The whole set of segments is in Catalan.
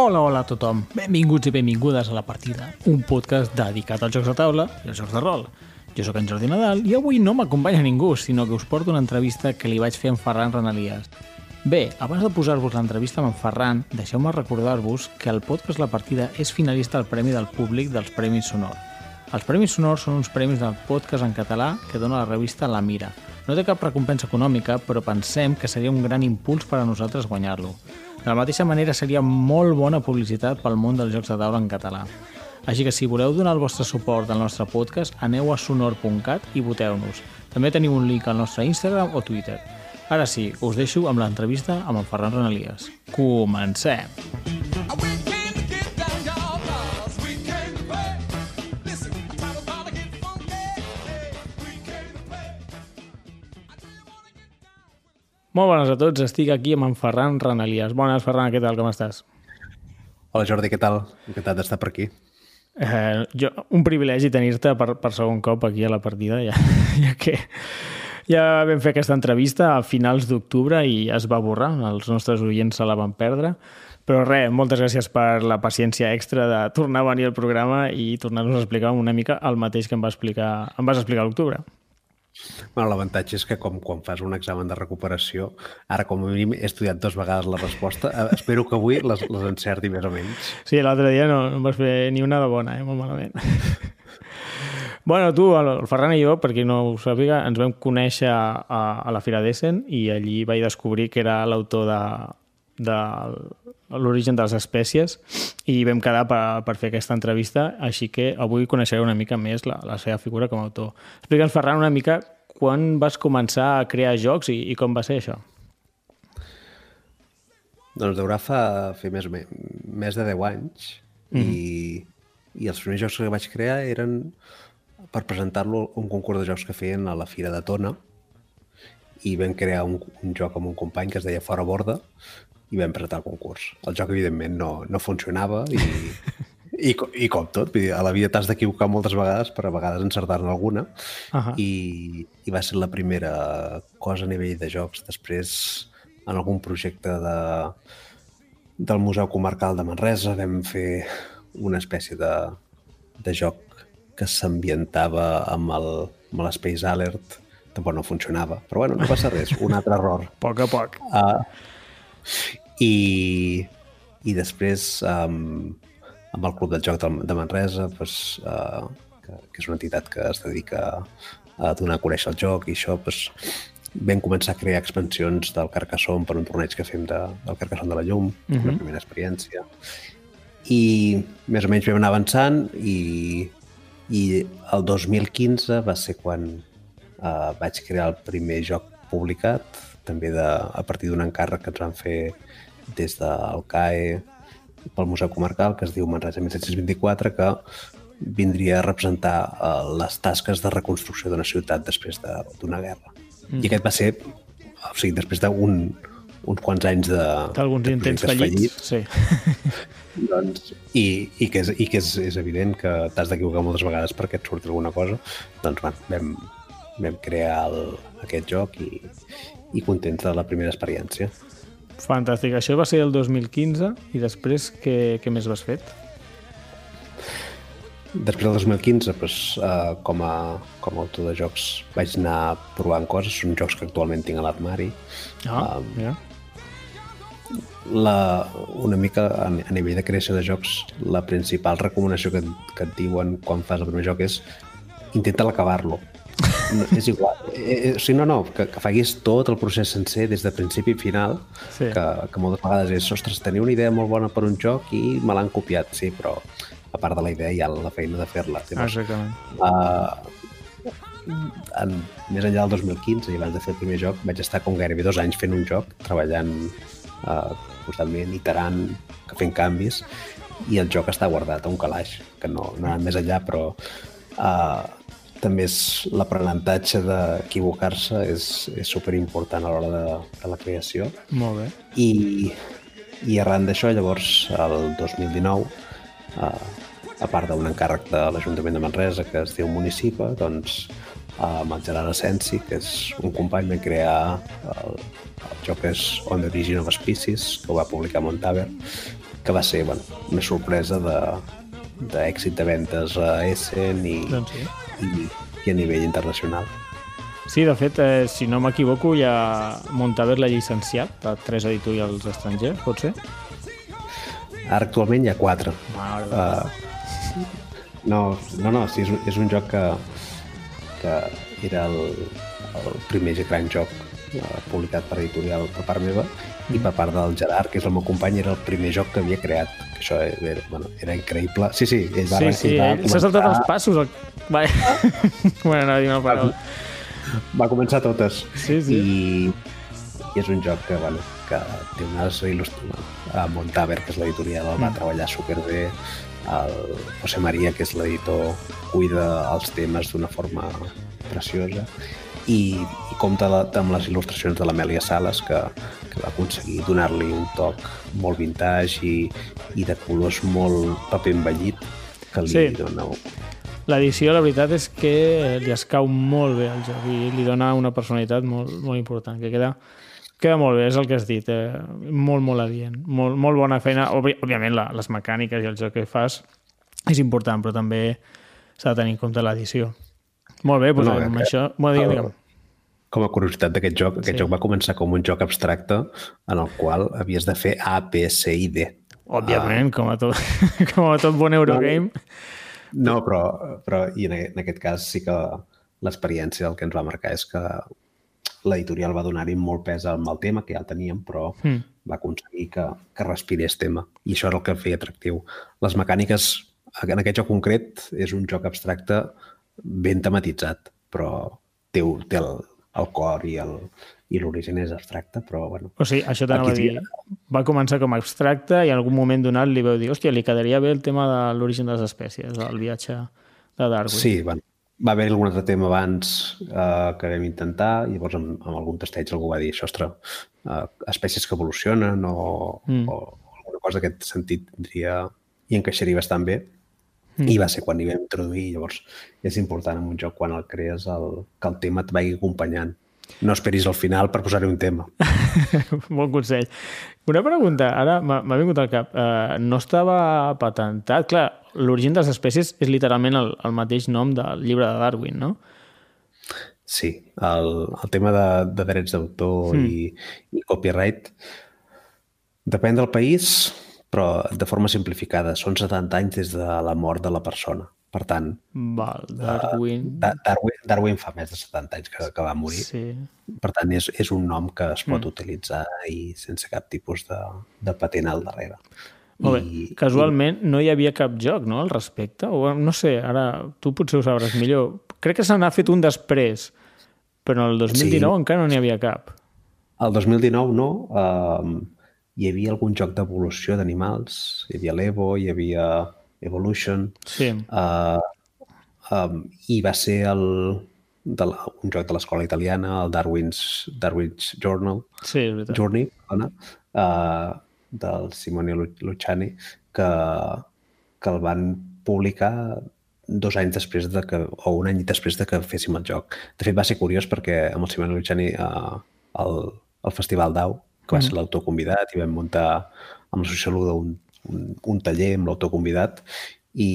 Hola, hola a tothom. Benvinguts i benvingudes a La Partida, un podcast dedicat als jocs de taula i als jocs de rol. Jo sóc en Jordi Nadal i avui no m'acompanya ningú, sinó que us porto una entrevista que li vaig fer en Ferran Renalies. Bé, abans de posar-vos l'entrevista amb en Ferran, deixeu-me recordar-vos que el podcast La Partida és finalista al Premi del Públic dels Premis Sonor. Els Premis Sonor són uns premis del podcast en català que dona la revista La Mira. No té cap recompensa econòmica, però pensem que seria un gran impuls per a nosaltres guanyar-lo. De la mateixa manera, seria molt bona publicitat pel món dels jocs de taula en català. Així que si voleu donar el vostre suport al nostre podcast, aneu a sonor.cat i voteu-nos. També teniu un link al nostre Instagram o Twitter. Ara sí, us deixo amb l'entrevista amb en Ferran Renalies. Comencem! We Molt bones a tots, estic aquí amb en Ferran Renalies. Bones, Ferran, què tal, com estàs? Hola Jordi, què tal? Encantat d'estar per aquí. Eh, jo, un privilegi tenir-te per, per segon cop aquí a la partida, ja, ja que ja vam fer aquesta entrevista a finals d'octubre i es va borrar, els nostres oients se la van perdre, però res, moltes gràcies per la paciència extra de tornar a venir al programa i tornar-nos a explicar una mica el mateix que em, va explicar, em vas explicar a l'octubre. Bueno, L'avantatge és que com quan fas un examen de recuperació, ara com a mínim he estudiat dues vegades la resposta, eh, espero que avui les, les encerti més o menys. Sí, l'altre dia no, no em vas fer ni una de bona, eh? molt malament. bueno, tu, el Ferran i jo, per qui no ho sàpiga, ens vam conèixer a, a la Fira d'Essen i allí vaig descobrir que era l'autor de, de l'origen de les espècies i vam quedar per, per fer aquesta entrevista, així que avui coneixeré una mica més la, la seva figura com a autor. Explica'ns, Ferran, una mica quan vas començar a crear jocs i, i com va ser això? Doncs deurà fa, fer més, més de 10 anys mm. i, i els primers jocs que vaig crear eren per presentar-lo a un concurs de jocs que feien a la Fira de Tona i vam crear un, un joc amb un company que es deia Fora Borda i vam presentar el concurs. El joc, evidentment, no, no funcionava i, i, i com tot, vull dir, a la vida t'has d'equivocar moltes vegades per a vegades encertar-ne alguna Ahà. i, i va ser la primera cosa a nivell de jocs. Després, en algun projecte de, del Museu Comarcal de Manresa vam fer una espècie de, de joc que s'ambientava amb el, amb l'Space Alert. Tampoc no funcionava, però bueno, no passa res, un altre error. A poc a poc. Uh, i, I després, um, amb el Club del Joc de, Manresa, pues, uh, que, que és una entitat que es dedica a donar a conèixer el joc i això, pues, vam començar a crear expansions del Carcassonne per un torneig que fem de, del Carcassonne de la Llum, uh -huh. una primera experiència. I més o menys vam anar avançant i, i el 2015 va ser quan uh, vaig crear el primer joc publicat, també de, a partir d'un encàrrec que ens van fer des del CAE pel Museu Comarcal, que es diu Manresa 1724, que vindria a representar uh, les tasques de reconstrucció d'una ciutat després de- d'una guerra. Mm. I aquest va ser, o sigui, després d'un uns quants anys de, D'alguns de intents projectes fallits. Sí. doncs, i, i que, és, i que és, és evident que t'has d'equivocar moltes vegades perquè et surti alguna cosa, doncs bueno, vam, vam crear el, aquest joc i, i contents de la primera experiència. Fantàstic. Això va ser el 2015 i després què, què més vas fet? Després del 2015, doncs, uh, com, a, com a autor de jocs, vaig anar provant coses. Són jocs que actualment tinc a l'armari. Ah, Um, mira. La, una mica a, a nivell de creació de jocs, la principal recomanació que, que et diuen quan fas el primer joc és intenta acabar-lo. No, és igual. Eh, eh, o sigui, no, no, que, que facis tot el procés sencer des de principi i final, Sí. que, que moltes vegades és, ostres, tenia una idea molt bona per un joc i me l'han copiat, sí, però a part de la idea hi ha la feina de fer-la. Llavors, Exactament. Uh, en, més enllà del 2015 i abans de fer el primer joc vaig estar com gairebé dos anys fent un joc treballant uh, constantment, iterant, fent canvis i el joc està guardat a un calaix, que no, no anant més enllà, però uh, també és l'aprenentatge d'equivocar-se és, és superimportant a l'hora de, de la creació. Molt bé. I, i arran d'això, llavors, el 2019, eh, a part d'un encàrrec de l'Ajuntament de Manresa que es diu Municipa, doncs eh, amb el Gerard Asensi, que és un company, vam crear el, el joc és On the Origin of Species, que ho va publicar Montaver, que va ser bueno, una sorpresa de d'èxit de ventes a Essen i, Doncs sí. I, i a nivell internacional. Sí, de fet, eh, si no m'equivoco, ha Montaver l'ha llicenciat a tres editorials estrangers, pot ser? Actualment hi ha quatre. Uh, no, no, no, sí, és, un- és un joc que, que era el, el primer gran joc publicat per editorial per part meva i per part del Gerard, que és el meu company, era el primer joc que havia creat. Que això era, bueno, era increïble. Sí, sí, ell va, Sí, sí, va, ell s'ha saltat els passos. El... Va... bueno, no, dir una paraula. va començar totes. Sí, sí. I, i és un joc que, bueno, que té unes il·lustracions. A Montaver, que és l'editorial, el va treballar superbé. El José María, que és l'editor, cuida els temes d'una forma preciosa. I, i compta la, amb les il·lustracions de l'Amèlia Sales, que, que va aconseguir donar-li un toc molt vintage i, i de colors molt paper envellit, que li Sí. dona... L'edició, la veritat és que li escau molt bé al joc i li dona una personalitat molt, molt important, que queda, queda molt bé, és el que has dit, eh? molt, molt adient, molt, molt bona feina. Òbvi, òbviament, la, les mecàniques i el joc que fas és important, però també s'ha de tenir en compte l'edició. Molt bé, doncs No, amb que- això... Bueno, digue'm, digue'm. Com a curiositat d'aquest joc, aquest Sí. joc va començar com un joc abstracte en el qual havies de fer A, B, C i D. Òbviament, com, a tot, com a tot bon Eurogame. No, però, però i en, en aquest cas sí que l'experiència el que ens va marcar és que l'editorial va donar-hi molt pes al mal tema, que ja el teníem, però Mm. va aconseguir que, que respirés tema. I això era el que el feia atractiu. Les mecàniques, en aquest joc concret, és un joc abstracte ben tematitzat, però té, té el, el cor i el i l'origen és abstracte, però bueno, O sigui, això t'anava a dir. Va començar com a abstracte i en algun moment donat li veu dir hòstia, li quedaria bé el tema de l'origen de les espècies, el viatge de Darwin. Sí, bueno, va haver algun altre tema abans eh, que vam intentar i llavors amb, amb algun testeig algú va dir ostres, eh, espècies que evolucionen o, mm. o alguna cosa d'aquest sentit tindria i encaixaria bastant bé mm. i va ser quan hi vam introduir llavors és important en un joc quan el crees el, que el tema et vagi acompanyant no esperis al final per posar-hi un tema bon consell. Una pregunta, ara m'ha vingut al cap. Uh, no estava patentat? Clar, l'origen de les espècies és literalment el, el mateix nom del llibre de Darwin, no? Sí, el, el tema de, de drets d'autor mm. i, i copyright depèn del país, però de forma simplificada. Són 70 anys des de la mort de la persona. Per tant, Val, Darwin... Da Darwin, Darwin fa més de 70 anys que, que va morir. Sí. Per tant, és, és un nom que es pot mm. utilitzar i sense cap tipus de, de patent al darrere. Molt bé. Casualment no hi havia cap joc, no?, al respecte? O no sé, ara tu potser ho sabràs millor. Crec que se n'ha fet un després, però el 2019 Sí. encara no n'hi havia cap. El 2019 no, um, hi havia algun joc d'evolució d'animals, hi havia l'Evo, hi havia Evolution, Sí. uh, um, i va ser el, de la, un joc de l'escola italiana, el Darwin's, Darwin's Journal, Sí, és veritat. Journey, perdona, uh, del Simone Lu- Luciani, que, que el van publicar dos anys després de que, o un any després de que féssim el joc. De fet, va ser curiós perquè amb el Simone Luciani uh, el, el Festival DAO, que va ser l'autor convidat, i vam muntar amb la sociòloga un, un, un taller amb l'autor convidat i,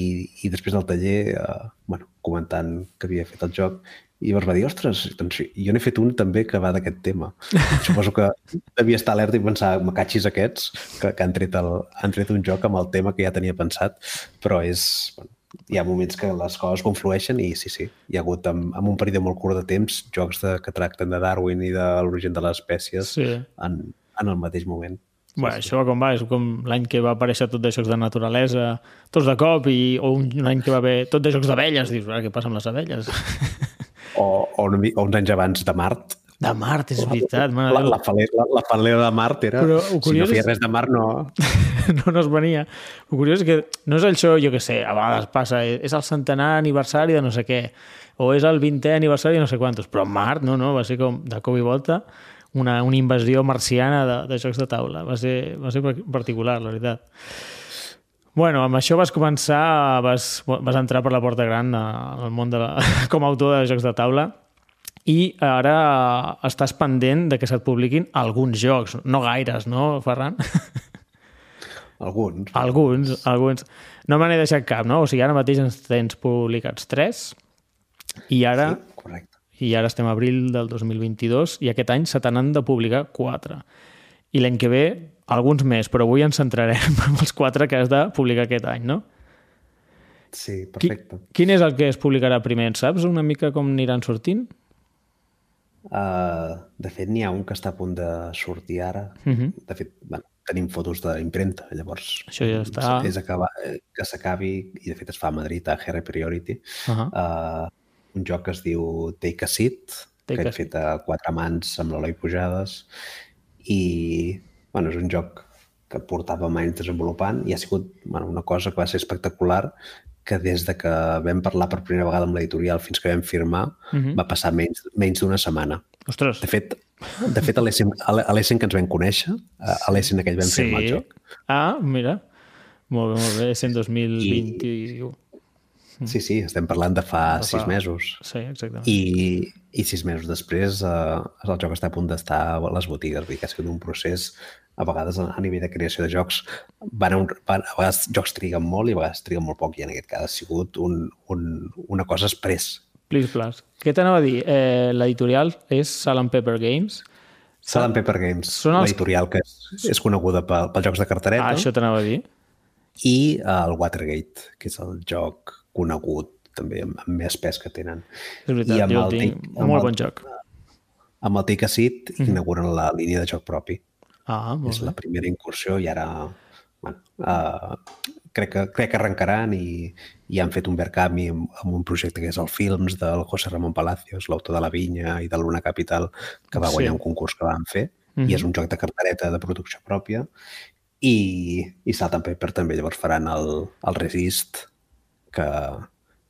i després del taller, eh, bueno, comentant que havia fet el joc, i llavors va dir, ostres, doncs jo n'he fet un també que va d'aquest tema. Suposo que devia estar alerta i pensar, me catxis aquests, que, que han, tret el, han tret un joc amb el tema que ja tenia pensat, però és... Bueno, hi ha moments que les coses conflueixen i sí, sí, hi ha hagut en, en un període molt curt de temps jocs de, que tracten de Darwin i de l'origen de les espècies Sí. en, en el mateix moment. Bueno, això va com va, és com l'any que va aparèixer tot de jocs de naturalesa, tots de cop, i, o un, un any que va haver tot de jocs d'abelles, dius, ara què passa amb les abelles? O, o, mi- o uns anys abans de Mart, De Mart, és veritat. La, Déu. la, falera, la, la falera de Mart era... Però el si curiós no feia res de Mart, no... no, no es venia. El curiós és que no és això, jo que sé, a vegades passa, eh, és el centenar aniversari de no sé què, o és el 20è aniversari de no sé quantos, però Mart, no, no, va ser com de cop i volta una, una invasió marciana de, de jocs de taula. Va ser, va ser particular, la veritat. Bueno, amb això vas començar, vas, vas entrar per la porta gran al món de la, com a autor de jocs de taula i ara estàs pendent de que se't publiquin alguns jocs, no gaires, no, Ferran? Alguns. Alguns, alguns. No me n'he deixat cap, no? O sigui, ara mateix ens tens publicats tres i ara, Sí. I ara estem a abril del 2022 i aquest any se te n'han de publicar quatre. I l'any que ve, alguns més, però avui ens centrarem en els quatre que has de publicar aquest any, no? Sí, Qui, perfecte. quin és el que es publicarà primer? En saps una mica com aniran sortint? Uh, de fet, n'hi ha un que està a punt de sortir ara. Uh Mhm. -huh. De fet, bueno, tenim fotos d'impremta, llavors... Això ja està. És acabar, eh, que s'acabi, i de fet es fa a Madrid, a GR Priority, Uh -huh. uh, un joc que es diu Take a Seat, Take que a hem fet a quatre mans amb l'Eloi Pujades, i bueno, és un joc que portàvem anys desenvolupant i ha sigut bueno, una cosa que va ser espectacular que des de que vam parlar per primera vegada amb l'editorial fins que vam firmar Mhm. uh -huh. va passar menys, menys d'una setmana. Ostres, De fet, de fet a l'Essen que ens vam conèixer, a l'Essen aquell vam firmar el joc. Ah, mira. Molt bé, molt bé. És en 2021. Sí, sí, estem parlant de fa De fa- sis mesos. Sí, exactament. I, i sis mesos després eh, el joc està a punt d'estar a les botigues. Vull dir que ha sigut un procés, a vegades a, nivell de creació de jocs, van a, un, van, a vegades jocs triguen molt i a vegades triguen molt poc i en aquest cas ha sigut un, un, una cosa express. Please, please. Què t'anava a dir? Eh, L'editorial és Salt and Pepper Games. Salt and Pepper Games, Són els- l'editorial que és, és coneguda pel, pels jocs de cartereta, Ah, això t'anava a dir. i eh, el Watergate, que és el joc conegut també amb, amb més pes que tenen. És veritat, I amb jo el tinc. Take- amb Molt el- bon joc. Amb el Take a Seat inauguren la línia de joc propi. Ah, molt és bé. la primera incursió i ara bueno, uh, crec, que, crec que arrencaran i, i han fet un Verkami amb, amb un projecte que és el Films del José Ramon Palacios, l'autor de La Vinya i de Luna Capital, que va Sí. guanyar un concurs que van fer Mhm. i és un joc de cartereta de producció pròpia i, i Salt and Pepper també llavors faran el, el Resist que,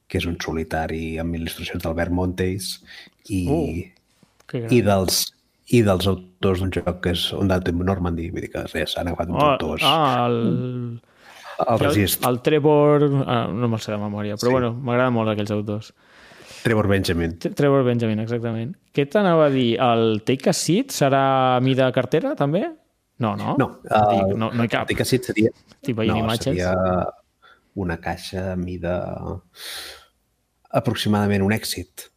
que és un solitari amb il·lustracions d'Albert Montes i, Uh, i dels i dels autors d'un joc que és un Dante Normandy, vull dir que res, han agafat uns Oh, autors. ah, el, el Resist, el, el Trevor... Ah, no me'l sé de memòria, però Sí. bueno, m'agraden molt aquells autors. Trevor Benjamin. Tre- Trevor Benjamin, exactament. Què t'anava a dir? El Take a Seat serà a mida cartera, també? No, no? No, Dic, el- no, no hi cap. Dic que sí, seria, Estic veient no, imatges. seria una caixa mida aproximadament un èxit.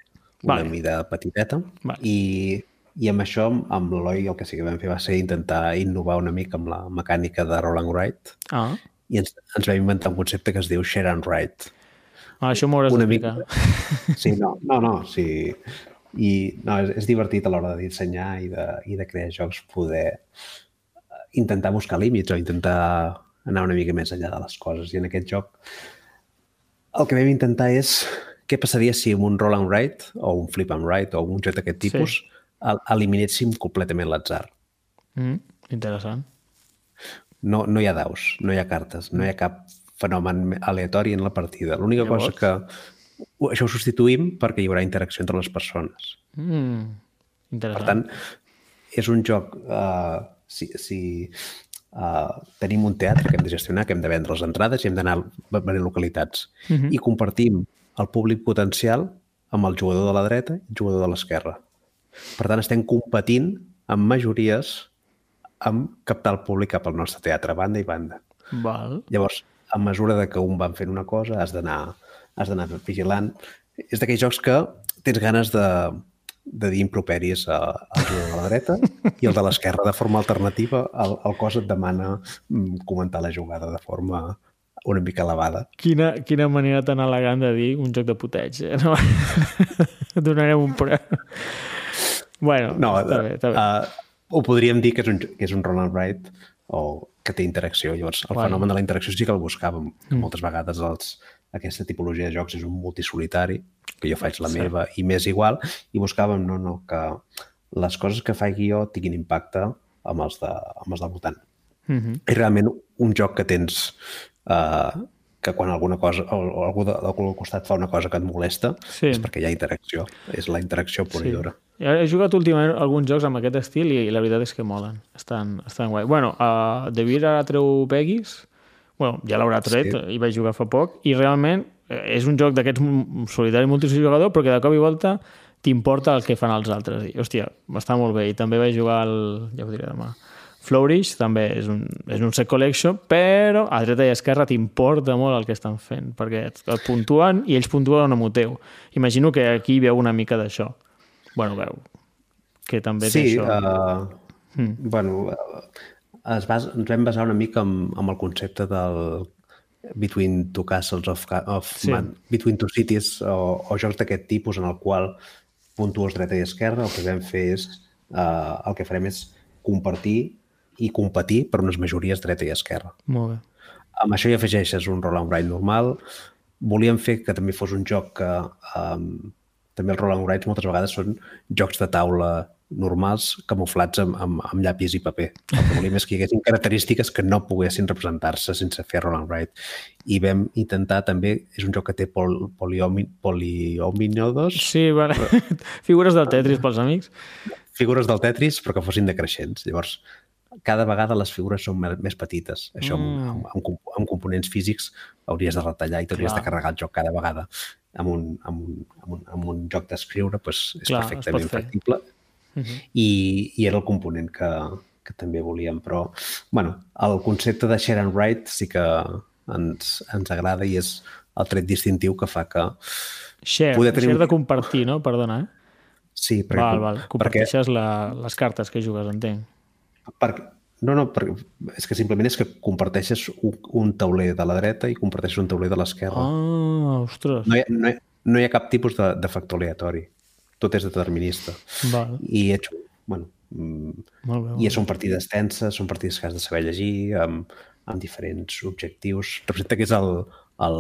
Una Vale. mida petiteta. Vale. I, I amb això, amb l'Eloi, el que sí que vam fer va ser intentar innovar una mica amb la mecànica de Roll and Write Ah, i ens, ens vam inventar un concepte que es diu Share and Write. ah això m'ho hauràs Una d'explicar. Sí, no, no, no, sí. I no, és, és divertit a l'hora de dissenyar i de, i de crear jocs poder eh, intentar buscar límits o intentar anar una mica més enllà de les coses. I en aquest joc el que vam intentar és què passaria si amb un roll and write o un flip and write o un joc d'aquest Sí. tipus el- eliminéssim completament l'atzar. Mm, interessant. No, no hi ha daus, no hi ha cartes, no hi ha cap fenomen aleatori en la partida. L'única cosa que... Això ho substituïm perquè hi haurà interacció entre les persones. Mm, Per interessant. tant, és un joc... Uh, si si uh, tenim un teatre que hem de gestionar, que hem de vendre les entrades i hem d'anar a venir localitats. Mhm. I compartim el públic potencial amb el jugador de la dreta i el jugador de l'esquerra. Per tant, estem competint amb majories amb captar el públic cap al nostre teatre, banda i banda. Val. Llavors, a mesura de que un van fent una cosa, has d'anar has d'anar vigilant. És d'aquells jocs que tens ganes de, de dir improperis a- de la dreta i el de l'esquerra de forma alternativa. El, el cos et demana mm, comentar la jugada de forma una mica elevada. Quina, quina manera tan elegant de dir un joc de puteig. Eh? No? Donarem un preu. Bueno, No, està bé, està bé. Uh, ho podríem dir que és un, que és un roll and write o que té interacció. Llavors, el Vale. fenomen de la interacció sí que el buscàvem. Que moltes vegades els, aquesta tipologia de jocs és un multisolitari, que jo faig la Sí. meva i més igual, i buscàvem, no, no, que les coses que fa guió tinguin impacte amb els de, amb els del voltant. Mm -hmm. És realment un joc que tens eh, que quan alguna cosa o, algú de, al costat fa una cosa que et molesta Sí. és perquè hi ha interacció. És la interacció pura i dura. He jugat últimament alguns jocs amb aquest estil i, i la veritat és que molen. Estan, estan guai. Bueno, uh, De Beer ara treu Peggy's. Bueno, ja l'haurà tret, Sí. hi vaig jugar fa poc. I realment eh, és un joc d'aquests solitari multijugador, però que de cop i volta t'importa el que fan els altres. I, hòstia, està molt bé. I també vaig jugar al... ja ho diré demà. Flourish també és un, és un set collection, però a dreta i a esquerra t'importa molt el que estan fent, perquè et, et puntuen i ells puntuen amb el teu. Imagino que aquí veu una mica d'això. Bueno, veu, que també té Sí, això. uh, mm. bueno, uh, es basa, ens vam basar una mica amb, amb el concepte del Between Two Castles of, of Sí. Man, Between Two Cities o, o jocs d'aquest tipus en el qual puntues dreta i esquerra, el que vam fer és uh, el que farem és compartir i competir per unes majories dreta i esquerra. Molt bé. Amb això hi afegeixes un roll and write normal. Volíem fer que també fos un joc que... Um, també els roll and writes moltes vegades són jocs de taula normals camuflats amb, amb, amb llapis i paper. El que volíem és que hi haguessin característiques que no poguessin representar-se sense fer roll and write. I vam intentar també... És un joc que té pol, poliomi, poliominodos, Sí, bueno, figures del Tetris pels amics. figures del Tetris, però que fossin decreixents. Llavors, cada vegada les figures són més petites. Això Mm. amb, amb, amb components físics hauries de retallar i t'hauries de carregar el joc cada vegada. Amb un, amb un, amb un, amb un joc d'escriure doncs, és Clar, perfectament pot fer. Factible I, i era el component que, que també volíem. Però, bueno, el concepte de share and write sí que ens, ens agrada i és el tret distintiu que fa que... Share, Poder tenir share de compartir, no? Perdona, eh? Sí, perquè, Val, val. perquè, Comparteixes la, les cartes que jugues, entenc. perquè, no, no, perquè és que simplement és que comparteixes un, un tauler de la dreta i comparteixes un tauler de l'esquerra. Ah, ostres. No, hi ha, no, hi, no hi ha cap tipus de, de factor aleatori. Tot és determinista. Val. I ets, bueno, mm, Molt bé. Molt i són partides tenses, són partides que has de saber llegir, amb, amb diferents objectius. Representa que és el, el,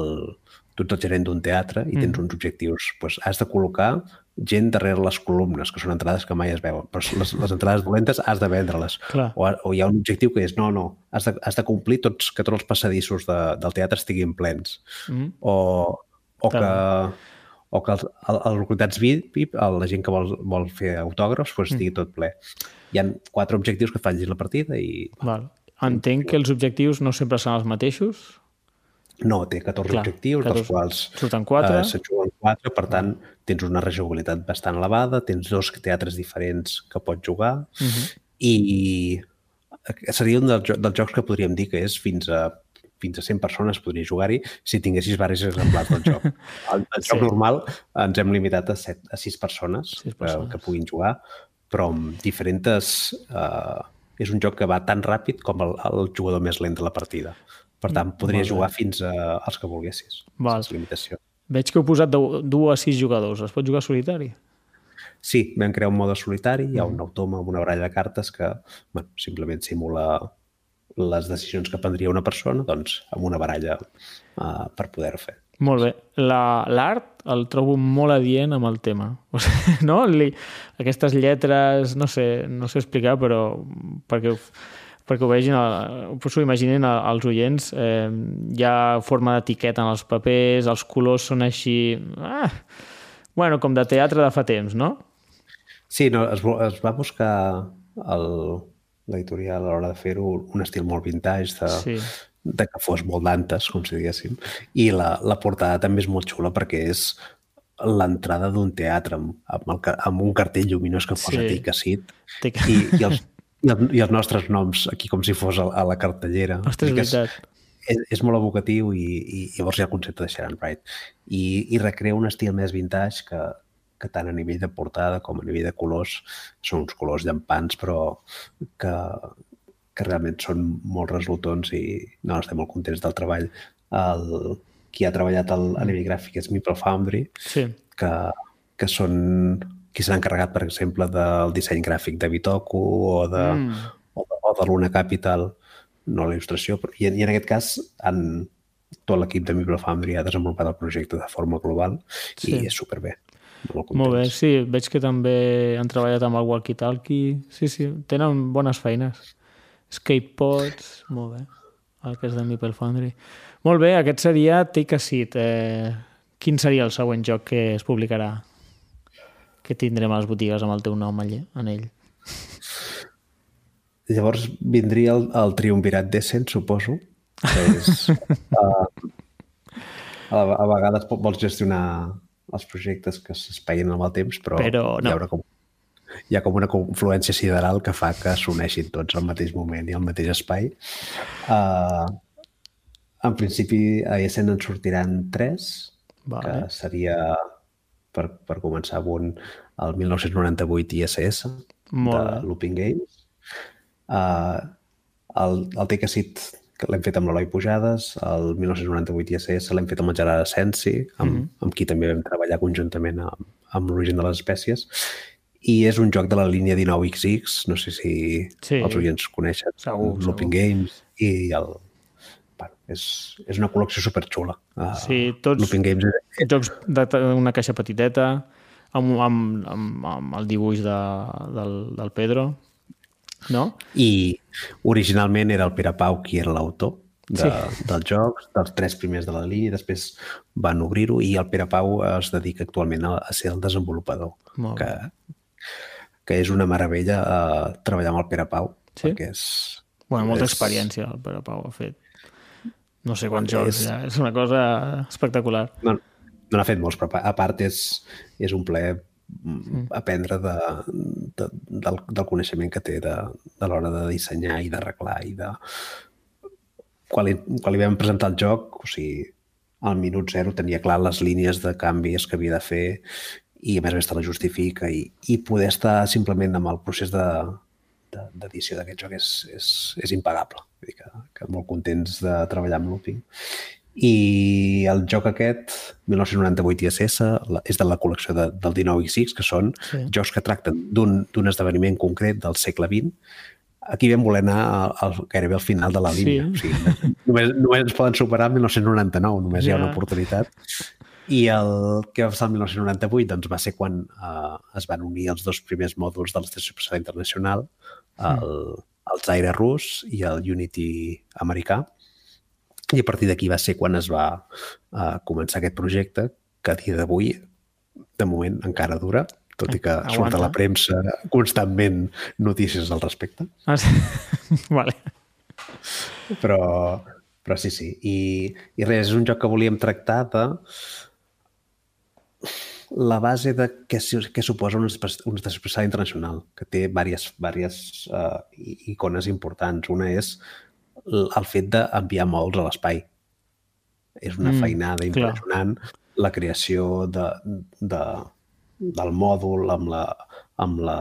tu ets el gerent d'un teatre i tens uns objectius. Pues has de col·locar gent darrere les columnes, que són entrades que mai es veuen. Però les, les entrades dolentes has de vendre-les. O, o hi ha un objectiu que és, no, no, has de, has de complir tots, que tots els passadissos de, del teatre estiguin plens. Mm. O, o que. O que els, el, els localitats VIP, la gent que vol, vol fer autògrafs, doncs estigui tot ple. Hi ha quatre objectius que llegir la partida i Val. Entenc que els objectius no sempre són els mateixos. no, té 14 Clar, objectius, 14. dels quals Surten quatre. eh, se'n juguen 4, per tant, tens una rejugabilitat bastant elevada, tens dos teatres diferents que pots jugar Uh -huh. i seria un dels, dels jocs que podríem dir que és fins a fins a 100 persones podria jugar-hi si tinguessis diversos exemplars del joc. El, el joc Sí. normal ens hem limitat a, 7, a 6 persones, Sis que, persones. que puguin jugar, però amb diferents... Eh, és un joc que va tan ràpid com el, el jugador més lent de la partida. Per tant, podria Molt bé. jugar fins a, als que volguessis, Val. sense limitació. Veig que heu posat de 2 a 6 jugadors. Es pot jugar solitari? Sí, vam crear un mode solitari, hi ha un automa amb una baralla de cartes que bueno, simplement simula les decisions que prendria una persona doncs, amb una baralla uh, per poder-ho fer. Molt bé. La- L'art el trobo molt adient amb el tema. O sigui, no? Li, aquestes lletres, no sé, no sé explicar, però perquè, perquè ho vegin, el- us ho imaginin el- els oients, eh, hi ha forma d'etiqueta en els papers, els colors són així... Ah, bueno, com de teatre de fa temps, no? Sí, no, es, es va buscar el- l'editorial a l'hora de fer-ho un estil molt vintage, de, Sí. de que fos molt d'antes, com si diguéssim. I la, la portada també és molt xula perquè és l'entrada d'un teatre amb, amb, el, amb un cartell lluminós que posa Sí. Seat Take- i, i, els, i, el, i els nostres noms aquí com si fos a, a la cartellera. Ostres, és veritat. és, és molt evocatiu i, i llavors hi ha el concepte de Sharon Wright. I, i recrea un estil més vintage que, que tant a nivell de portada com a nivell de colors són uns colors llampants però que, que realment són molt resultons i no, estem molt contents del treball. El, qui ha treballat el, a nivell gràfic és Meeple Foundry, Sí. que, que són qui s'han encarregat, per exemple, del disseny gràfic de Bitoku o de, Mm. o de, o de Luna Capital, no la il·lustració, però, i, en- i en aquest cas han, tot l'equip de Microfoundry ha desenvolupat el projecte de forma global Sí. i és superbé. Molt Molt bé, sí, veig que també han treballat amb el Walkie Talkie. Sí, sí, tenen bones feines. Skatepods, molt bé. El que és de Meeple Foundry. Molt bé, aquest seria Take a Seat. Eh, quin seria el següent joc que es publicarà? Que tindrem a les botigues amb el teu nom allà, en ell. Llavors vindria el, el triumvirat decent, suposo, que és... uh, a, a vegades vols gestionar els projectes que s'espeien amb el temps, però, Però no. hi, haurà com, hi ha com una confluència sideral que fa que s'uneixin tots al mateix moment i al mateix espai. Uh, en principi, a Essen en sortiran tres, Vale. que seria, per, per començar amb un, el 1998 ISS, Molt de. Looping Games. Uh, el, el Seat que l'hem fet amb l'Eloi Pujades, el 1998 ISS l'hem fet amb el Gerard Asensi, amb, mm -hmm. amb qui també vam treballar conjuntament amb, amb l'origen de les espècies, i és un joc de la línia 19XX, no sé si Sí. els oients coneixen, Segur, Looping Games, i el, bueno, és, és una col·lecció superxula. Uh, Sí, tots- Looping Games és, Jocs d'una caixa petiteta, amb, amb, amb, amb el dibuix de, del, del Pedro, no? I originalment era el Pere Pau qui era l'autor de, Sí. dels jocs, dels tres primers de la línia, i després van obrir-ho i el Pere Pau es dedica actualment a, a ser el desenvolupador, Molt que, que és una meravella uh, treballar amb el Pere Pau, Sí? perquè és... Bueno, molta és- experiència el Pere Pau ha fet. No sé quants jocs, És- ja. és una cosa espectacular. No, no n'ha fet molts, però a part és, és un plaer. Aprendre de, de, del, del coneixement que té de, de l'hora de dissenyar i d'arreglar i de... Quan li, quan li vam presentar el joc, o sigui, al minut zero tenia clar les línies de canvis que havia de fer i a més a més te la justifica i, i poder estar simplement amb el procés de de- d'edició d'aquest joc és, és, és impagable. Vull dir que, que molt contents de treballar amb Looping. I el joc aquest, 1998 ISS, és de la col·lecció de, del 19XX, que són Sí. sí. jocs que tracten d'un esdeveniment concret del segle XX. Aquí vam voler anar al, al, gairebé al final de la Sí. línia. O sigui, només, només ens poden superar el 1999, només hi ha una Ja. oportunitat. I el que va passar el 1998 doncs, va ser quan uh, es van unir els dos primers mòduls de l'Estació Espacial Internacional, el, el Zaire rus i el Unity americà. I a partir d'aquí va ser quan es va uh, començar aquest projecte, que a dia d'avui, de moment, encara dura, tot i que Aguanta. surt a la premsa constantment notícies al respecte. Ah, sí. vale. Però, però sí, sí. I, I res, és un joc que volíem tractar de la base de què, què suposa estació espacial internacional, que té diverses, diverses uh, icones importants. Una és el fet d'enviar mòduls a l'espai. És una Mm, feinada clar. impressionant la creació de, de, del mòdul amb la, amb, la,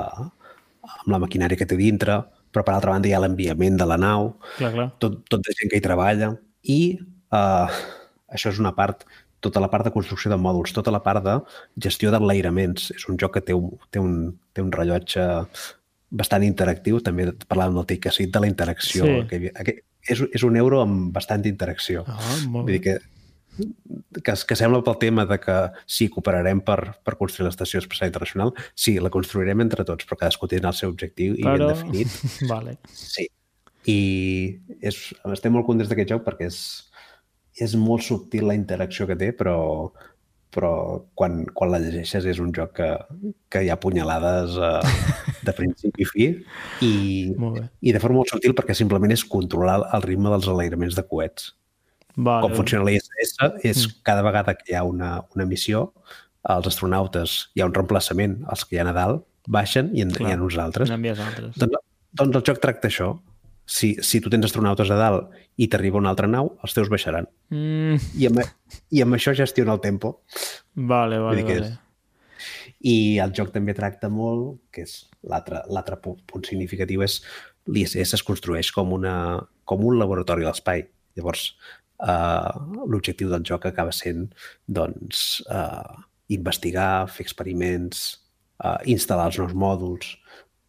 amb la maquinària que té dintre, però per altra banda hi ha l'enviament de la nau, Clar, clar. tot, tot de gent que hi treballa i uh, això és una part tota la part de construcció de mòduls, tota la part de gestió d'enlairaments. És un joc que té un, té un, té un rellotge bastant interactiu, també parlàvem del Seat, de la interacció. Sí. Que és, és un euro amb bastant interacció. Ah, molt Vull dir que, que, que sembla pel tema de que sí, cooperarem per, per construir l'estació espacial internacional, sí, la construirem entre tots, però cadascú té el seu objectiu i ben Però... definit. Vale. Sí. I és, estem molt contents d'aquest joc perquè és, és molt subtil la interacció que té, però, però quan, quan la llegeixes és un joc que, que hi ha punyalades uh, de principi a fi i, i de forma molt subtil perquè simplement és controlar el ritme dels enlairaments de coets. Vale. Com funciona la ISS és cada vegada que hi ha una, una missió, els astronautes hi ha un reemplaçament, els que hi ha a dalt baixen i en, Clar. hi ha uns altres. N'envies altres. Doncs, doncs el joc tracta això. Si, si tu tens astronautes a dalt i t'arriba una altra nau, els teus baixaran. Mm, I amb, I amb això gestiona el tempo. vale, vale, vale. I el joc també tracta molt, que és l'altre l'altre pu- punt significatiu, és l'ISS es construeix com, una, com un laboratori a l'espai. Llavors, eh, l'objectiu del joc acaba sent doncs, eh, investigar, fer experiments, eh, instal·lar els nous mòduls.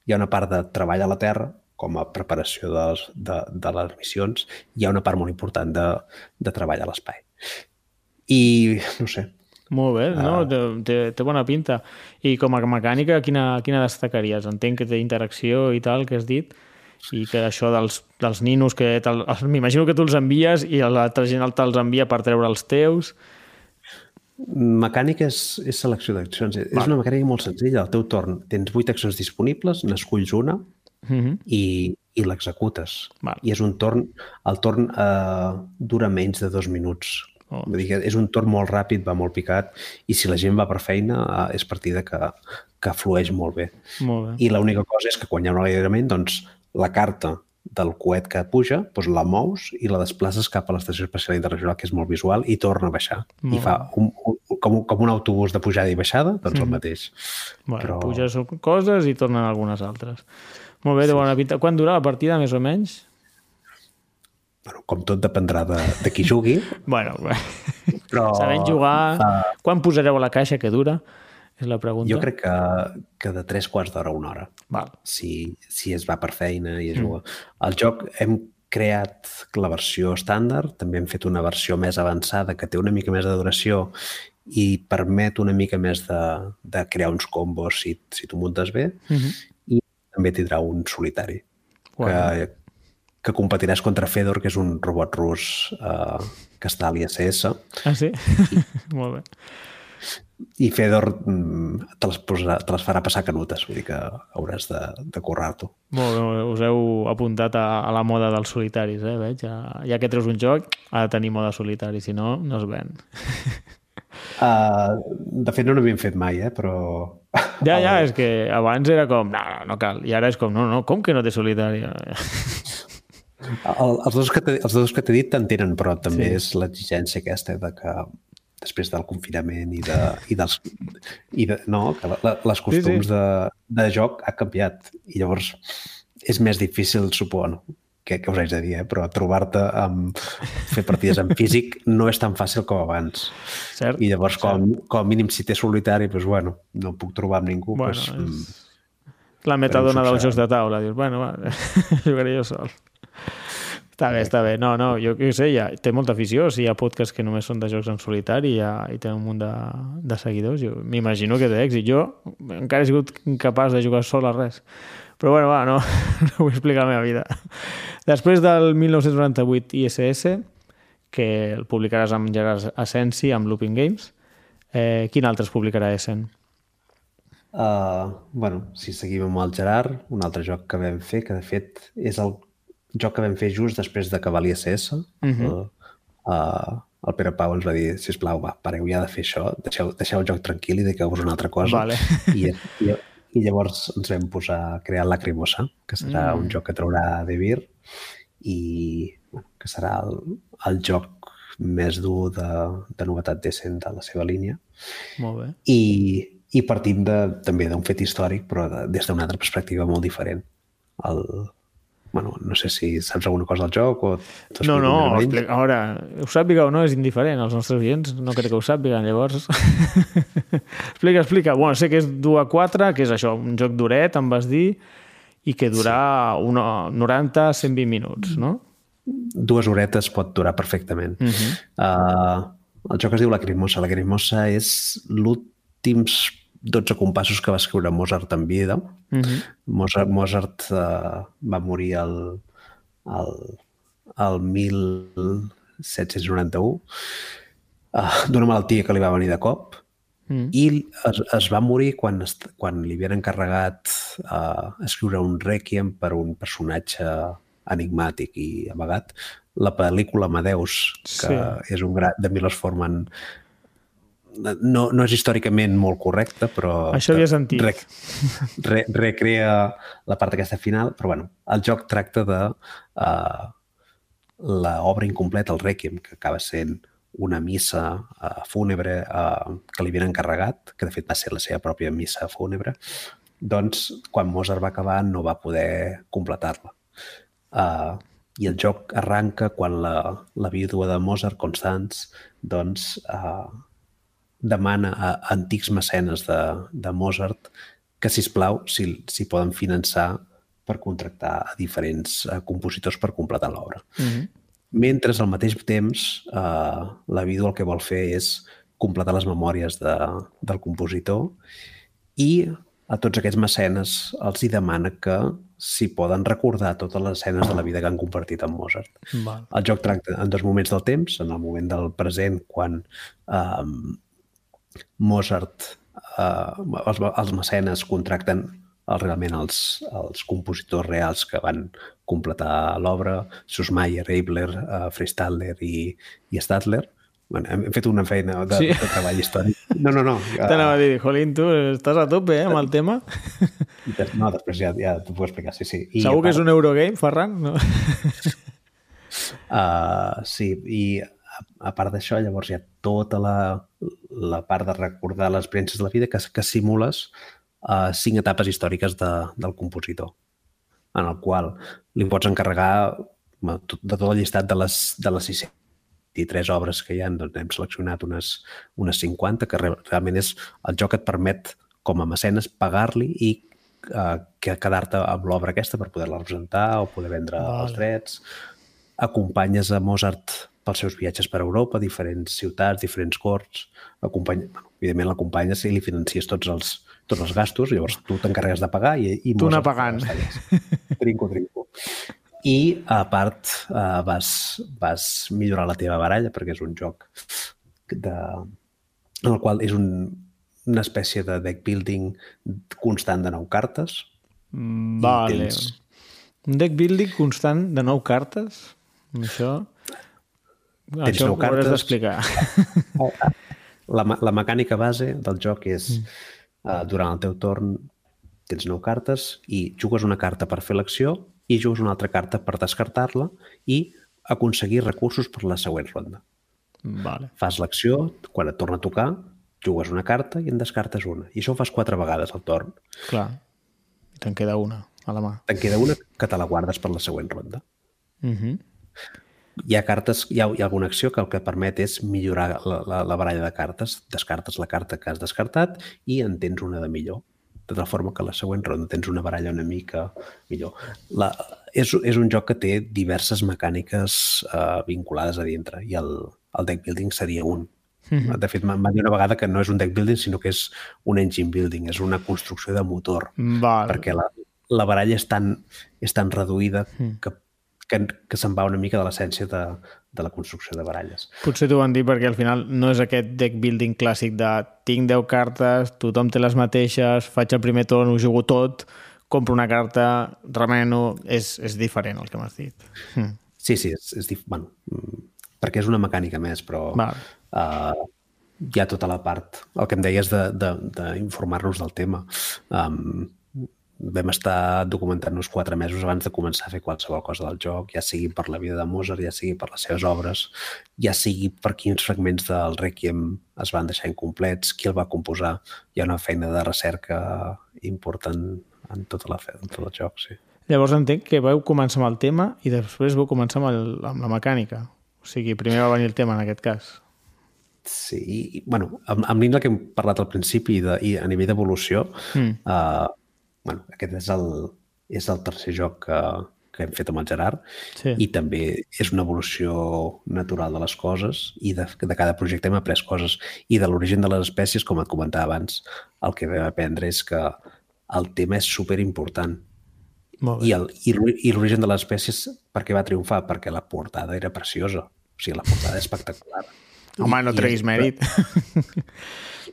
Hi ha una part de treball a la Terra, com a preparació de les, de, de les missions, hi ha una part molt important de, de treball a l'espai. I, no sé, Molt bé, no? Ah. Té, té, bona pinta. I com a mecànica, quina, quina destacaries? Entenc que té interacció i tal, que has dit, i que això dels, dels ninos, que m'imagino que tu els envies i l'altra gent te'ls envia per treure els teus. Mecànica és, és selecció d'accions. És una mecànica molt senzilla. Al teu torn tens vuit accions disponibles, n'esculls una Mm -hmm. i, i l'executes. I és un torn... El torn eh, dura menys de dos minuts. Oh. Vull dir que és un torn molt ràpid, va molt picat, i si la gent va per feina, eh, és partida que, que flueix molt bé. Molt bé. I l'única cosa és que quan hi ha un alegrament, doncs la carta del coet que puja, doncs la mous i la desplaces cap a l'estació espacial internacional, que és molt visual, i torna a baixar. Molt I fa un, un, com, un- com un autobús de pujada i baixada, doncs el mateix. Bueno, però- Puges coses i tornen algunes altres. Molt bé, de bona pinta. Quan dura la partida, més o menys? Bueno, com tot dependrà de, de qui jugui, Bueno, però... sabent jugar... eh, Quan posareu a la caixa que dura? És la pregunta. jo crec que, que de tres quarts d'hora a una hora. Val. si, si es va per feina i es juga. El joc hem creat la versió estàndard, també hem fet una versió més avançada que té una mica més de duració i permet una mica més de, de crear uns combos si, si tu muntes bé Mhm. i també tindrà un solitari Guai. que, que competiràs contra Fedor, que és un robot rus eh, que està a l'ISS Ah, sí? Molt bé. i Fedor mm, te les, posarà, te les farà passar canutes, vull dir que hauràs de, de currar-t'ho. Molt bé, molt bé. Us heu apuntat a, a la moda dels solitaris, eh? Veig, ja, ja que treus un joc, ha de tenir moda solitari, si no, no es ven. Uh, de fet, no n'havíem fet mai, eh? però... Ja, ja, és que abans era com, no, no, no cal. I ara és com, no, no, com que no té solitari? El, els, dos que els dos que t'he dit t'entenen, però també Sí. sí. és l'exigència aquesta de que després del confinament i, de, i dels... I de, no, que la, les costums sí. De, de joc ha canviat i llavors és més difícil, suposo, què, què us haig de dir, eh? però trobar-te amb fer partides en físic no és tan fàcil com abans. Cert? I llavors, com, com a mínim, si té solitari, doncs, bueno, no puc trobar amb ningú. Bueno, doncs, mm, és la metadona dels jocs de taula. Dius, bueno, va, jugaré jo sol. Està bé, està bé. No, no, jo què sé, ja, té molta afició. Si hi ha podcasts que només són de jocs en solitari i, ja, i té un munt de, de seguidors, jo m'imagino que té èxit. Jo encara he sigut incapaç de jugar sol a res. Però bueno, va, no, no vull explicar la meva vida. Després del 1998 ISS, que el publicaràs amb Gerard Asensi, amb Looping Games, eh, quin altre es publicarà Essen? Uh, bueno, si seguim amb el Gerard, un altre joc que vam fer, que de fet és el joc que vam fer just després d'acabar l'ISS. Uh Mhm. -huh. uh, el Pere Pau ens va dir, sisplau, va, pareu ja de fer això, deixeu, deixeu el joc tranquil i dediqueu-vos a una altra cosa. Vale. I, i, I llavors ens vam posar a crear Lacrimosa, que serà mm. un joc que traurà De Beer i bueno, que serà el, el joc més dur de, de novetat decent de la seva línia Molt bé. i, i partim de, també d'un fet històric, però de, des d'una altra perspectiva molt diferent. El, bueno, no sé si saps alguna cosa del joc o... No, no, explica, a veure, ho sàpiga o no és indiferent, els nostres clients no crec que ho sàpiguen, llavors. explica, explica. Bueno, sé que és dur a 4, que és això, un joc duret, em vas dir, i que durà sí. 90-120 minuts, no? Dues horetes pot durar perfectament. Uh -huh. uh, el joc es diu Lacrimosa. Lacrimosa és l'últims 12 compassos que va escriure Mozart en vida. Uh -huh. Mozart, Mozart uh, va morir el, el, el 1791 uh, d'una malaltia que li va venir de cop Mm. i es, es va morir quan, est- quan li havien encarregat uh, escriure un rèquiem per un personatge enigmàtic i amagat. La pel·lícula Amadeus, que Sí. és un gra de Milos Forman, no, no és històricament molt correcte, però... Això havia sentit. Rec, re, recrea la part aquesta final, però bueno, el joc tracta de uh, l'obra incompleta, el Requiem, que acaba sent una missa uh, fúnebre uh, que li havien encarregat, que de fet va ser la seva pròpia missa fúnebre, doncs quan Mozart va acabar no va poder completar-la. Uh, I el joc arranca quan la, la vídua de Mozart, Constance, doncs uh, demana a antics mecenes de, de Mozart que, si plau si, si poden finançar per contractar a diferents uh, compositors per completar l'obra. Uh -huh. Mentre al mateix temps eh, la vídua el que vol fer és completar les memòries de, del compositor i a tots aquests mecenes els hi demana que s'hi poden recordar totes les escenes de la vida que han compartit amb Mozart. Val. El joc tracta en dos moments del temps, en el moment del present, quan um, Mozart, uh, els, els mecenes contracten el, realment els, els compositors reals que van completar l'obra, Sussmayer, Eibler, uh, Freestadler i, i Stadler. Bueno, hem, hem fet una feina de, Sí. de treball històric. No, no, no. T'anava a dir, jolín, tu estàs a tope eh, amb el tema. No, després ja, ja t'ho puc explicar, sí, sí. I Segur que és part- un Eurogame, Ferran? No? Uh, sí, i a, part d'això, llavors hi ha tota la, la part de recordar les experiències de la vida que, que simules uh, cinc etapes històriques de, del compositor, en el qual li pots encarregar de tot el llistat de les, de les 63 obres que hi ha, doncs hem seleccionat unes, unes 50, que re, realment és el joc que et permet, com a mecenes, pagar-li i uh, que quedar-te amb l'obra aquesta per poder-la representar o poder vendre Vale. els drets acompanyes a Mozart pels seus viatges per Europa, diferents ciutats, diferents corts, acompanya, bueno, evidentment l'acompanyes i li financies tots els, tots els gastos, llavors tu t'encarregues de pagar i, i Tu anar pagant. Trinco, trinco. I, a part, uh, vas, vas millorar la teva baralla, perquè és un joc de, en el qual és un, una espècie de deck building constant de nou cartes. Mm, Vale. tens- Un deck building constant de nou cartes? Això... Tens Això nou cartes. d'explicar. La, la mecànica base del joc és mm. uh, durant el teu torn tens nou cartes i jugues una carta per fer l'acció i jugues una altra carta per descartar-la i aconseguir recursos per la següent ronda. Vale. Fas l'acció, quan et torna a tocar, jugues una carta i en descartes una. I això ho fas quatre vegades al torn. Clar. I te'n queda una a la mà. Te'n queda una que te la guardes per la següent ronda. Uh -huh. Hi ha cartes, hi ha, hi ha alguna acció que el que permet és millorar la, la, la baralla de cartes. Descartes la carta que has descartat i en tens una de millor. De tal forma que la següent ronda tens una baralla una mica millor. La, és, és un joc que té diverses mecàniques uh, vinculades a dintre i el, el deck building seria un. De fet, m'han dit una vegada que no és un deck building, sinó que és un engine building, és una construcció de motor Val. perquè la, la baralla és tan, és tan reduïda que, que, que se'n va una mica de l'essència de, de la construcció de baralles. Potser t'ho van dir perquè al final no és aquest deck building clàssic de tinc 10 cartes, tothom té les mateixes, faig el primer torn, ho jugo tot, compro una carta, remeno... És, és diferent el que m'has dit. Mm. Sí, sí, és, és dif... bueno, mm, perquè és una mecànica més, però Val. uh, hi ha tota la part, el que em deies d'informar-nos de, de, del tema. Um, vam estar documentant-nos quatre mesos abans de començar a fer qualsevol cosa del joc, ja sigui per la vida de Mozart, ja sigui per les seves obres, ja sigui per quins fragments del Requiem es van deixar incomplets, qui el va composar. Hi ha una feina de recerca important en tota la fe, en tot el joc, sí. Llavors entenc que vau començar amb el tema i després vau començar amb, el, amb la mecànica. O sigui, primer va venir el tema en aquest cas. Sí, i, bueno, amb, amb línia que hem parlat al principi de, i a nivell d'evolució, mm. uh, bueno, aquest és el, és el tercer joc que, que hem fet amb el Gerard Sí. i també és una evolució natural de les coses i de, de cada projecte hem après coses i de l'origen de les espècies, com et comentava abans, el que vam aprendre és que el tema és super important i l'origen de les espècies per què va triomfar? Perquè la portada era preciosa. O sigui, la portada és espectacular. Home, no treguis mèrit.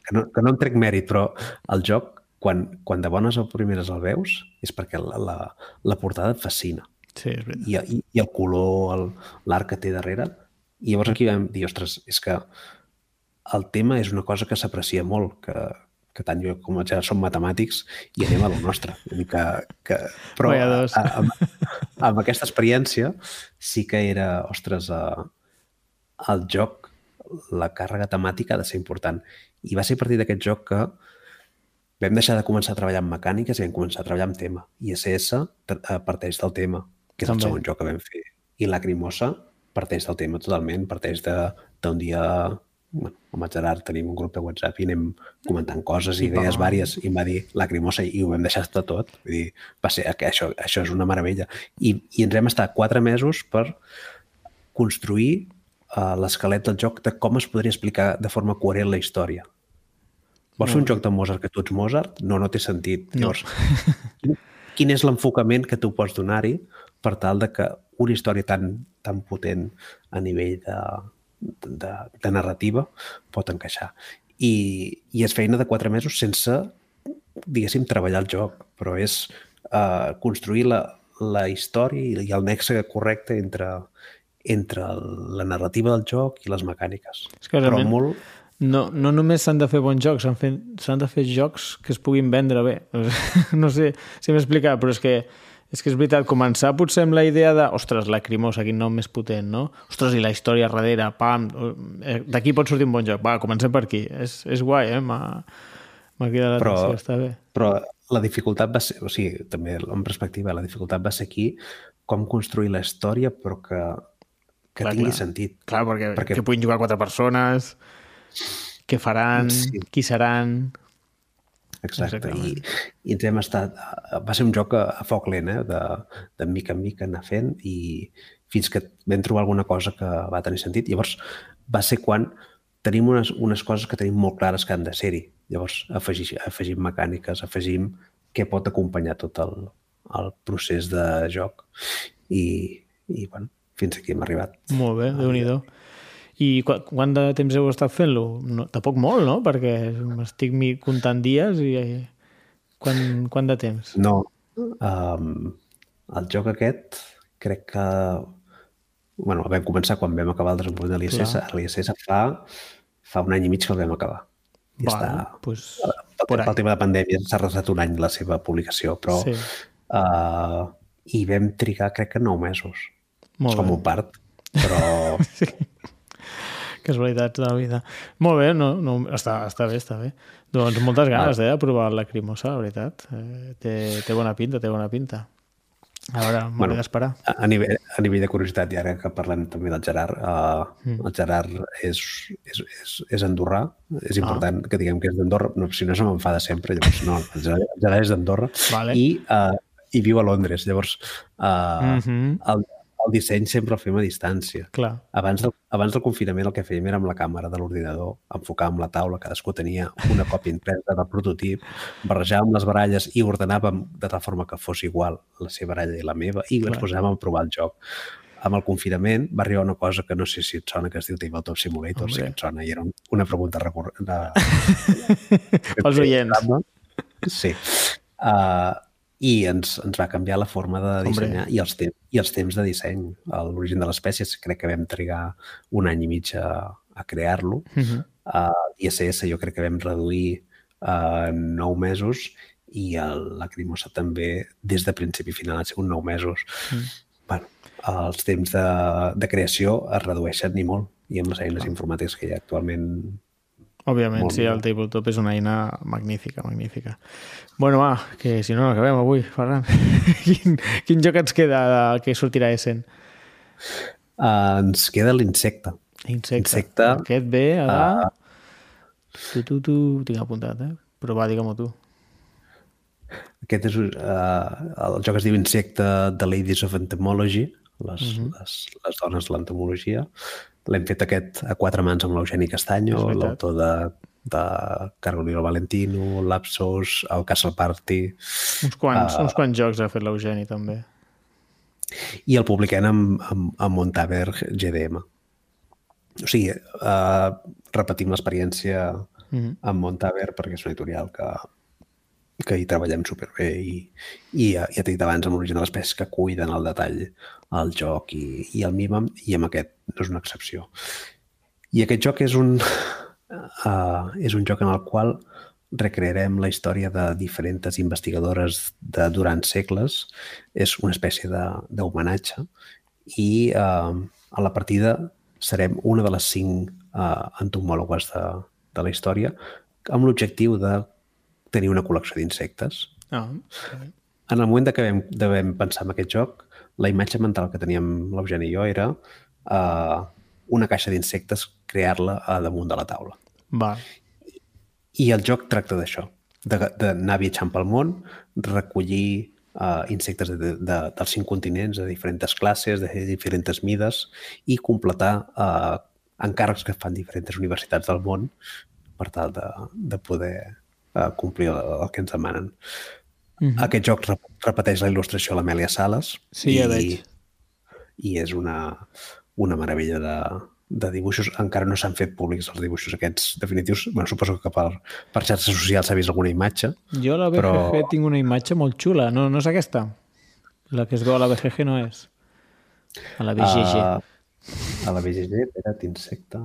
Que no, que no en trec mèrit, però el joc, quan, quan de bones o primeres el veus, és perquè la, la, la portada et fascina. Sí, és veritat. I, i, i el color, l'art que té darrere. I llavors aquí vam dir, ostres, és que el tema és una cosa que s'aprecia molt, que, que tant jo com el Gerard som matemàtics i anem a lo nostre. Que, que, però a, a, amb, amb aquesta experiència sí que era, ostres, a, el joc, la càrrega temàtica ha de ser important. I va ser a partir d'aquest joc que vam deixar de començar a treballar amb mecàniques i vam començar a treballar amb tema. I SS eh, parteix del tema, que és També. el segon joc que vam fer. I Lacrimosa parteix del tema totalment, parteix de- d'un dia... Bueno, amb el Gerard tenim un grup de WhatsApp i anem comentant coses i idees vàries i em va dir Lacrimosa i ho vam deixar estar tot. Vull dir, va ser, que això, això és una meravella. I, I ens hem estat quatre mesos per construir uh, l'esquelet del joc de com es podria explicar de forma coherent la història. Vols fer un joc de Mozart que tu ets Mozart? No, no té sentit. No. Llavors, quin, quin és l'enfocament que tu pots donar-hi per tal de que una història tan, tan potent a nivell de, de, de narrativa pot encaixar. I, I és feina de quatre mesos sense, diguéssim, treballar el joc, però és uh, construir la, la història i, el nexe correcte entre, entre la narrativa del joc i les mecàniques. És que però realment- molt... No, no només s'han de fer bons jocs, s'han de fer jocs que es puguin vendre bé. No sé si m'he explicat, però és que és que és veritat, començar potser amb la idea de ostres, lacrimosa, quin nom més potent, no? Ostres, i la història darrere, pam, eh, d'aquí pot sortir un bon joc. Va, comencem per aquí. És, és guai, eh? M'ha cridat l'atenció, està bé. Però la dificultat va ser, o sigui, també en perspectiva, la dificultat va ser aquí com construir la història però que, que Clar, tingui clar. sentit. Clar, Perquè- perquè... que puguin jugar quatre persones, què faran, Sí. qui seran... Exacte. I, Exactament. I ens hem estat... Va ser un joc a, a foc lent, eh? de, de mica en mica anar fent i fins que vam trobar alguna cosa que va tenir sentit. Llavors va ser quan tenim unes, unes coses que tenim molt clares que han de ser-hi. Llavors afegir, afegim mecàniques, afegim què pot acompanyar tot el, el procés de joc i, i bueno, fins aquí hem arribat. Molt bé, déu nhi I qu quant de temps heu estat fent-lo? No, tampoc molt, no? Perquè m'estic mi- comptant dies i... Quant, quant de temps? No, um, el joc aquest crec que bueno, vam començar quan vam acabar el desenvolupament de l'ISS, l'ISS fa, fa un any i mig que el vam acabar. I Vale, està, pues, pel, pel ahí. tema de pandèmia s'ha retrasat un any la seva publicació, però Sí. uh, hi vam trigar crec que nou mesos. Molt és com bé. un part, però Casualitats de la vida. Molt bé, no, no, està, està bé, està bé. Doncs moltes ganes eh, de provar la lacrimosa, la veritat. Eh, té, té bona pinta, té bona pinta. A veure, m'ho Bueno, d'esperar. a, a, nivell, a nivell de curiositat, i ara que parlem també del Gerard, uh, mm. el Gerard és, és, és, és andorrà, és important ah. que diguem que és d'Andorra, no, si no se m'enfada sempre, llavors no, el Gerard, el Gerard és d'Andorra Vale. i, uh, i viu a Londres, llavors uh, Mhm. el, el disseny sempre el fem a distància. Clar. Abans del, abans del confinament el que fèiem era amb la càmera de l'ordinador, enfocàvem la taula, cadascú tenia una còpia impresa del prototip, barrejàvem les baralles i ordenàvem de tal forma que fos igual la seva baralla i la meva i Clar. ens posàvem a provar el joc. Amb el confinament va arribar una cosa que no sé si et sona, que es diu Tabletop Simulator, Hombre. que et sona, i era un- una pregunta recurrent. De... Pels oients. Sí. Uh, I ens, ens va canviar la forma de Hombre. dissenyar i els, temps, i els temps de disseny. L'origen de l'espècie crec que vam trigar un any i mig a, a crear-lo. Mhm. A l'ISS jo crec que vam reduir uh, nou mesos i el Lacrimosa també des de principi final han sigut nou mesos. Mm. Bueno, els temps de, de creació es redueixen ni molt i amb les eines informàtiques que hi ha actualment Òbviament, Molt sí, bé. el tabletop és una eina magnífica, magnífica. Bueno, va, que si no, no acabem avui, Ferran. quin, quin joc ens queda de- que sortirà Essen? uh, ens queda l'insecte. Insecte. Insecte. Aquest ve a... Ah. Tu, tu, tu, tinc apuntat, eh? Però va, digue-m'ho tu. Aquest és, uh, el joc es diu Insecte The Ladies of Entomology, les, uh -huh. les, les dones de l'entomologia. L'hem fet aquest a quatre mans amb l'Eugeni Castanyo, l'autor de, de Carolina Valentino, Lapsos, el Castle Party, Uns quants, Ah. uns quants jocs ha fet l'Eugeni, també. i el publiquem amb, amb, amb Montaberg GDM. O sigui, uh, repetim l'experiència Mhm. amb Montaberg perquè és una editorial que, que hi treballem superbé i, i ja, ja t'he dit abans amb l'origen de l'espècie que cuiden el detall el joc i, i el mimen i amb aquest no és una excepció. I aquest joc és un, uh, és un joc en el qual recrearem la història de diferents investigadores de durant segles. És una espècie d'homenatge i uh, a la partida serem una de les cinc uh, entomòlogues de, de la història amb l'objectiu de tenir una col·lecció d'insectes. Ah, En el moment de que vam, de vam pensar en aquest joc, la imatge mental que teníem l'Eugeni i jo era uh, una caixa d'insectes, crear-la a damunt de la taula. va. I el joc tracta d'això, de- d'anar viatjant pel món, recollir uh, insectes de, de, dels cinc continents, de diferents classes, de diferents mides, i completar uh, encàrrecs que fan diferents universitats del món per tal de, de poder uh, complir el, el que ens demanen. Mm -hmm. Aquest joc rep repeteix la il·lustració a l'Amèlia Sales. Sí, ja veig. I és una, una meravella de, de dibuixos. Encara no s'han fet públics els dibuixos aquests definitius. Bueno, suposo que per, per xarxes socials s'ha vist alguna imatge. Jo a la BGG Però- tinc una imatge molt xula. No, no és aquesta? La que es veu a la BGG no és. A la BGG. Uh, a la BGG, espera't, insecte...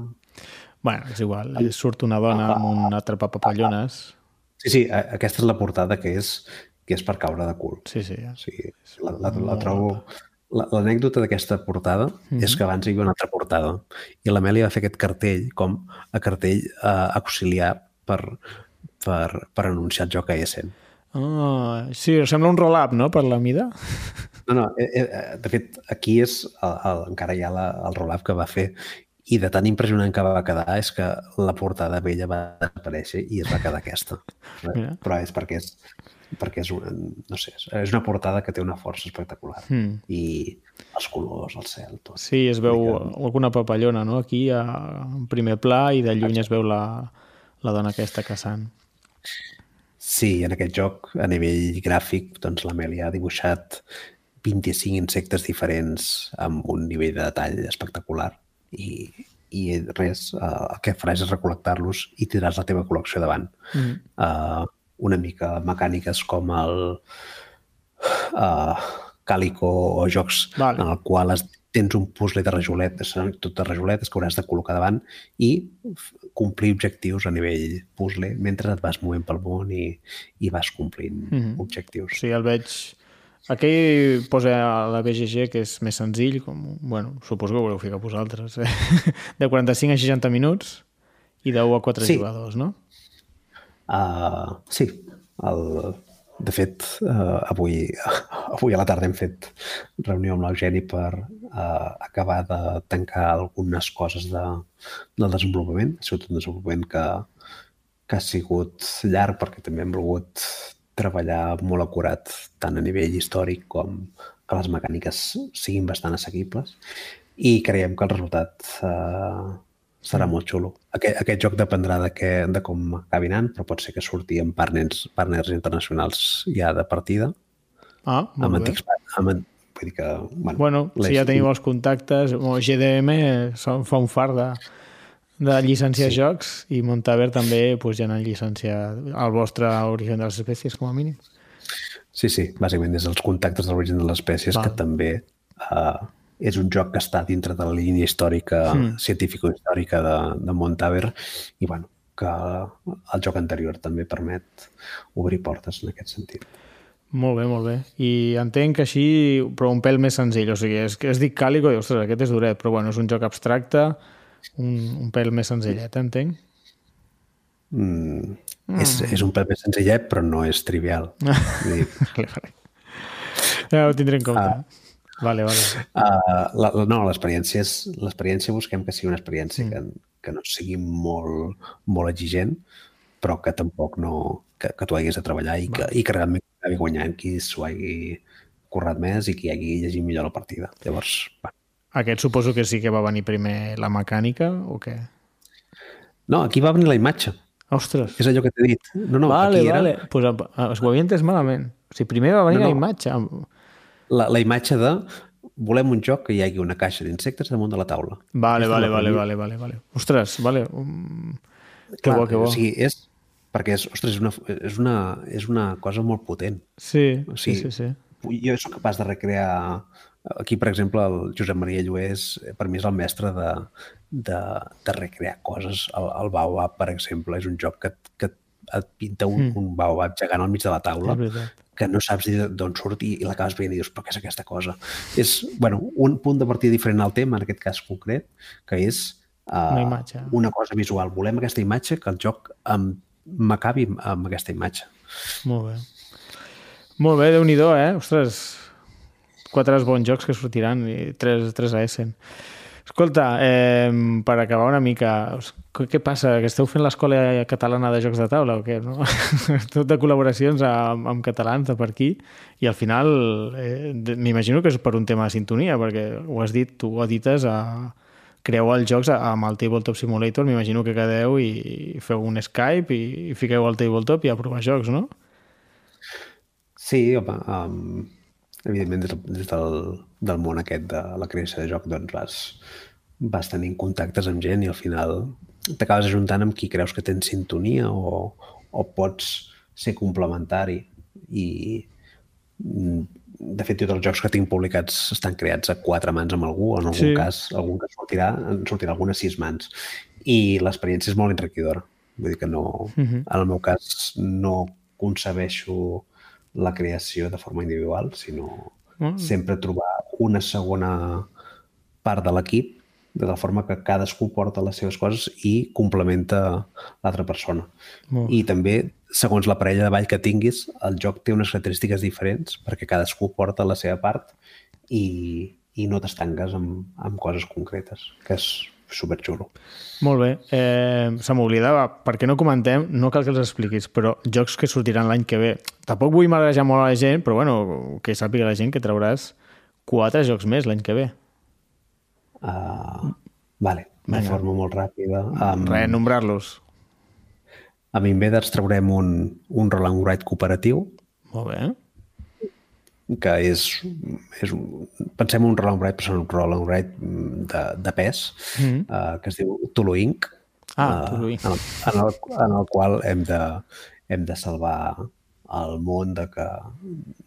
Bueno, és igual. Surt una dona amb un atrapapapallones. Sí, sí, aquesta és la portada que és, que és per caure de cul. Sí, sí. O sigui, la, la, la trobo... la- L'anècdota d'aquesta portada mm -hmm. és que abans hi havia una altra portada i l'Amèlia va fer aquest cartell com a cartell eh, auxiliar per, per, per anunciar el joc a Essen. Ah, sí, sembla un roll-up, no?, per la mida. No, no, eh, eh, de fet, aquí és el, el, encara hi ha la, el roll-up que va fer i de tan impressionant que va quedar és que la portada vella va desaparèixer i es va quedar aquesta. Mira. Però és perquè és, perquè és, una, no sé, és una portada que té una força espectacular. Mm. I els colors, el cel, tot. Sí, es veu alguna papallona, no?, aquí, a, en primer pla, i de lluny es veu la, la dona aquesta caçant. Sí, en aquest joc, a nivell gràfic, doncs l'Amèlia ha dibuixat 25 insectes diferents amb un nivell de detall espectacular i, i res, uh, el que faràs és recol·lectar-los i tindràs la teva col·lecció davant. Mm. Uh, una mica mecàniques com el uh, Calico o jocs Vale. en el qual es, tens un puzzle de rajoletes, tot de rajoletes que hauràs de col·locar davant i complir objectius a nivell puzzle mentre et vas movent pel món i, i vas complint mm -hmm. objectius. Sí, el veig... Aquell posa a la BGG que és més senzill, com, bueno, suposo que ho voleu ficar vosaltres, eh? de 45 a 60 minuts i de 1 a 4 Sí. jugadors, no? Uh, sí, el, de fet, uh, avui, avui a la tarda hem fet reunió amb l'Eugeni per uh, acabar de tancar algunes coses de, del desenvolupament. Ha sigut un desenvolupament que, que ha sigut llarg perquè també hem volgut treballar molt acurat tant a nivell històric com que les mecàniques siguin bastant assequibles i creiem que el resultat uh, serà molt xulo. Aquest, aquest joc dependrà de, què, de com acabi anant, però pot ser que surti amb partners, partners internacionals ja de partida, Ah, amb molt bé. antics... Amb, vull dir que... Bueno, Bueno, si ja teniu els contactes, o GDM són, fa un far de, de llicenciar sí. Jocs i Montaver també pues, ja han llicenciat el vostre Origen de les Espècies, com a mínim. Sí, sí, bàsicament és els contactes de l'origen de les espècies Val. que també uh, és un joc que està dintre de la línia històrica, mm. científico-històrica de, de Montaver i, bueno, que el joc anterior també permet obrir portes en aquest sentit. Molt bé, molt bé. I entenc que així, però un pèl més senzill. O sigui, és es dic Càlico i, ostres, aquest és duret, però bueno, és un joc abstracte, un, un pèl més senzillet, entenc. Mm, mm. És, és un pèl més senzillet, però no és trivial. Vull dir, Vale, vale. Ja ho tindré en compte. Ah. Vale, vale. Uh, la, la, no, l'experiència l'experiència busquem que sigui una experiència mm. que, que no sigui molt, molt exigent, però que tampoc no, que, que tu haguis de treballar i que, i que realment acabi guanyant qui s'ho hagi currat més i qui hagi llegit millor la partida. Llavors, va. Aquest suposo que sí que va venir primer la mecànica o què? No, aquí va venir la imatge. Ostres. És allò que t'he dit. No, no, vale, aquí era vale. Pues, eh, ho havia entès malament. O sigui, primer va venir No, la no. imatge. la, la imatge de volem un joc que hi hagi una caixa d'insectes damunt de la taula. Vale, Aquesta vale, la vale, vale, vale, vale. Ostres, vale. Um, que Clar, bo, que bo. O sigui, és, perquè és, ostres, és, una, és, una, és una cosa molt potent. Sí, O sí, sigui, sí, sí. Jo sóc capaç de recrear... Aquí, per exemple, el Josep Maria Llués, per mi és el mestre de, de, de recrear coses. El, el Baobab, per exemple, és un joc que, que et pinta un, mm. un Baobab gegant al mig de la taula que no saps d'on surt i, i l'acabes veient i dius, però què és aquesta cosa? És, bueno, un punt de partida diferent al tema, en aquest cas concret, que és uh, Una una cosa visual. Volem aquesta imatge, que el joc m'acabi amb, amb aquesta imatge. Molt bé. Molt bé, déu nhi eh? Ostres, quatre bons jocs que sortiran i tres, tres a Essen. Escolta, eh, per acabar una mica, què passa? Que esteu fent l'escola catalana de jocs de taula o què? No? Tot de col·laboracions amb, amb catalans de per aquí i al final eh, m'imagino que és per un tema de sintonia perquè ho has dit, tu ho edites a... creeu els jocs amb el Tabletop Simulator m'imagino que quedeu i feu un Skype i, i fiqueu al Tabletop i a provar jocs, no? Sí, home, um, evidentment des, des del, del món aquest de la creació de joc doncs vas, vas tenint contactes amb gent i al final t'acabes ajuntant amb qui creus que tens sintonia o, o pots ser complementari i de fet tots els jocs que tinc publicats estan creats a quatre mans amb algú, en algun Sí. sí. cas algun que sortirà, en sortirà algun a sis mans i l'experiència és molt enriquidora vull dir que no, uh -huh. en el meu cas no concebeixo la creació de forma individual, sinó Mm. sempre trobar una segona part de l'equip de tal forma que cadascú porta les seves coses i complementa l'altra persona. Molt I també, segons la parella de ball que tinguis, el joc té unes característiques diferents perquè cadascú porta la seva part i, i no t'estanques amb, amb coses concretes, que és superxulo. Molt bé. Eh, se m'oblidava, perquè no comentem, no cal que els expliquis, però jocs que sortiran l'any que ve. Tampoc vull marejar molt a la gent, però bueno, que sàpiga la gent que trauràs quatre jocs més l'any que ve. Uh, vale, de Vinga. forma molt ràpida. Um, Res, nombrar-los. Amb Invaders traurem un, un roll and write cooperatiu, Molt bé. Que és, és un, pensem un roll and però és un roll and de, de pes, mm -hmm. uh, que es diu Tulu Inc. Ah, eh, Tulu Inc. En, el, en, el, en el qual hem de, hem de salvar el món de que,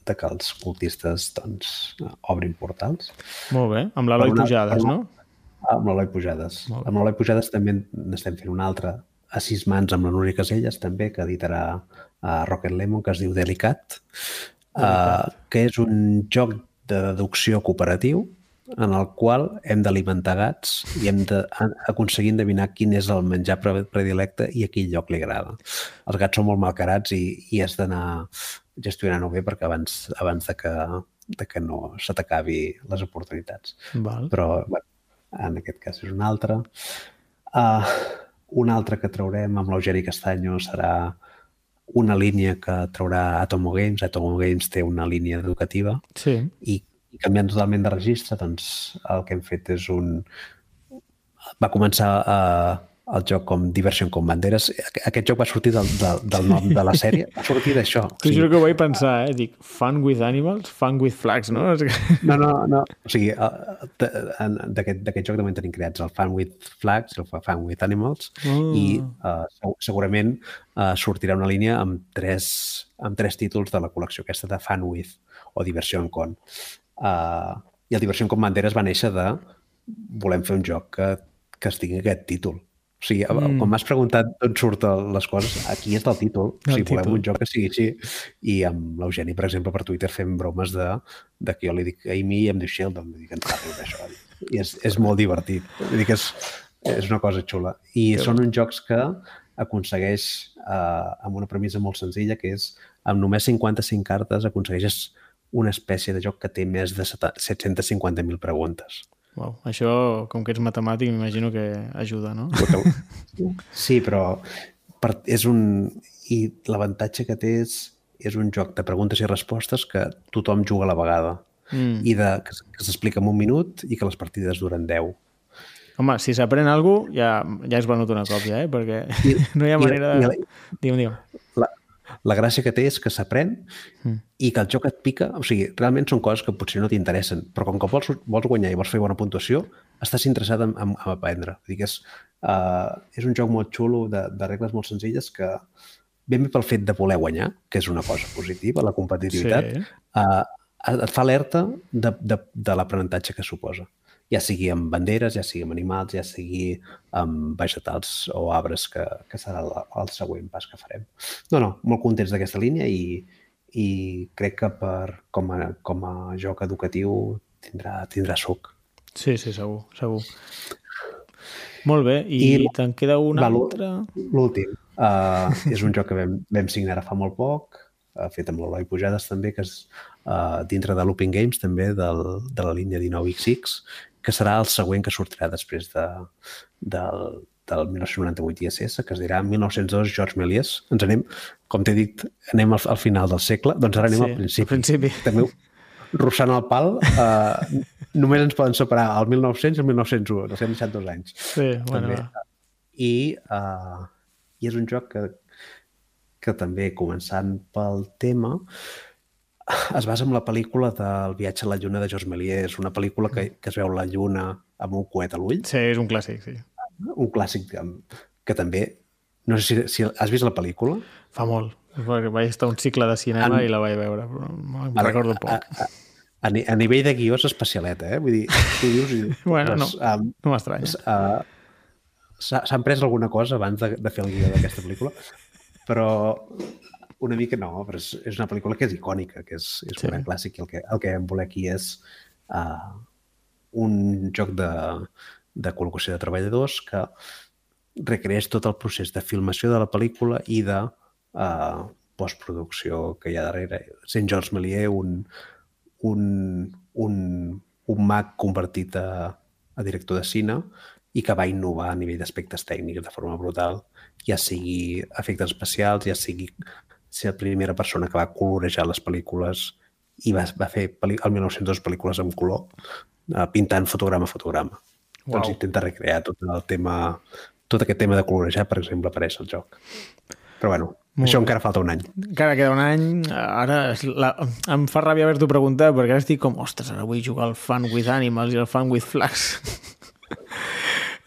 de que els cultistes doncs, obrin portals. Molt bé. Amb l'Eloi Pujades, una- no? Amb l'Eloi Pujades. Amb l'Eloi Pujades també n'estem fent un altre a sis mans amb la Núria Caselles, també, que editarà a Rocket Lemon, que es diu Delicat, uh, que és un joc de deducció cooperatiu en el qual hem d'alimentar gats i hem d'aconseguir endevinar quin és el menjar pre- predilecte i a quin lloc li agrada. Els gats són molt malcarats i, i has d'anar gestionant-ho bé perquè abans, abans de, que, de que no se t'acabi les oportunitats Val. però bueno, en aquest cas és un altre. Uh, un altre que traurem amb l'Eugeni Castanyo serà una línia que traurà Atomo Games. Atomo Games té una línia educativa Sí. i, i canviant totalment de registre, doncs el que hem fet és un... Va començar uh, el joc com Diversion com banderes. Aqu- Aquest joc va sortir del, del, del nom de la sèrie. Va sortir d'això. Sigui, juro que ho vaig pensar, eh? Dic, fun with animals, fun with flags, no? No, no, no. O sigui, eh, d'aquest joc també en tenim creats el Fan with Flags, el Fan with Animals, Ah. i uh, segurament uh, sortirà una línia amb tres, amb tres títols de la col·lecció aquesta de Fan with o Diversion Con. Uh, I el Diversion Con Banderes va néixer de volem fer un joc que, que es tingui aquest títol. O sigui, mm. quan m'has preguntat d'on surten les coses, aquí està el títol. O El sigui, volem títol. un joc que sigui així. I amb l'Eugeni, per exemple, per Twitter fem bromes de, de que jo li dic Amy i em diu Sheldon. Vull dir que ens parli d'això. I és, és molt divertit. Vull dir que és, és una cosa xula. I Que són uns jocs que aconsegueix eh, amb una premissa molt senzilla, que és amb només 55 cartes aconsegueixes una espècie de joc que té més de seta- 750.000 preguntes. Uau, això, com que ets matemàtic, m'imagino que ajuda, no? Sí, però per, és un... I l'avantatge que té és, és un joc de preguntes i respostes que tothom juga a la vegada Mm. i de, que, que s'explica en un minut i que les partides duren 10. Home, si s'aprèn alguna cosa, ja, ja has venut una còpia, eh? Perquè I- no hi ha i- manera i de... la- Digue'm, digue'm. La, gràcia que té és que s'aprèn Mm. i que el joc et pica, o sigui, realment són coses que potser no t'interessen, però com que vols, vols guanyar i vols fer bona puntuació, estàs interessat en, en, en aprendre. Vull dir que és, uh, és un joc molt xulo de, de regles molt senzilles que ben bé pel fet de voler guanyar, que és una cosa positiva, la competitivitat, Sí. uh, et fa alerta de, de, de l'aprenentatge que suposa. Ja sigui amb banderes, ja sigui amb animals, ja sigui amb vegetals o arbres, que, que serà el, el següent pas que farem. No, no, molt contents d'aquesta línia i, i crec que per, com, a, com a joc educatiu tindrà, tindrà suc. Sí, sí, segur, segur. Molt bé, i, I- te'n queda un Va, altre? L'últim uh, és un joc que vam, vam signar ara fa molt poc, uh, fet amb l'Eloi Pujades també, que és uh, dintre de Looping Games també, del, de la línia 19XX, que serà el següent que sortirà després de, del, del 1998 ISS, que es dirà 1902 George Méliès. Ens anem, com t'he dit, anem al, al final del segle, doncs ara anem Sí, al principi. al principi. També russant el pal, uh, només ens poden separar el 1900 i el 1901, els hem deixat dos anys. Sí, bueno, També. va. I, uh, I és un joc que, que també, començant pel tema, es basa en la pel·lícula del viatge a la lluna de Georges Méliès. Una pel·lícula que, que es veu la lluna amb un coet a l'ull, Sí, és un clàssic, sí. un clàssic que, que també... No sé si, si has vist la pel·lícula. Fa molt. Vaig estar a un cicle de cinema En- i la vaig veure, però me'n recordo A, poc. a, a, ni- a nivell de guió és especialeta, eh? Vull dir, tu dius... I, Bueno, no. um, No m'estranya. uh, s'han pres alguna cosa abans de, de fer el guió d'aquesta pel·lícula, però una mica no, però és, és una pel·lícula que és icònica, que és, és Sí. un gran clàssic i el que, el que vam voler aquí és uh, un joc de, de col·locació de treballadors que recreés tot el procés de filmació de la pel·lícula i de uh, postproducció que hi ha darrere. Sent Georges Méliès un, un, un, un mag convertit a, a director de cine i que va innovar a nivell d'aspectes tècnics de forma brutal, ja sigui efectes especials, ja sigui ser la primera persona que va colorejar les pel·lícules i va, va fer el 1902 pel·lícules en color, eh, pintant fotograma a fotograma. Uau. Doncs intenta recrear tot el tema, tot aquest tema de colorejar, per exemple, apareix al joc. Però bueno, Molt això encara falta un any. Encara queda un any. Ara la... em fa ràbia haver-t'ho preguntat perquè ara estic com, ostres, ara vull jugar al Fun with Animals i al Fun with Flags.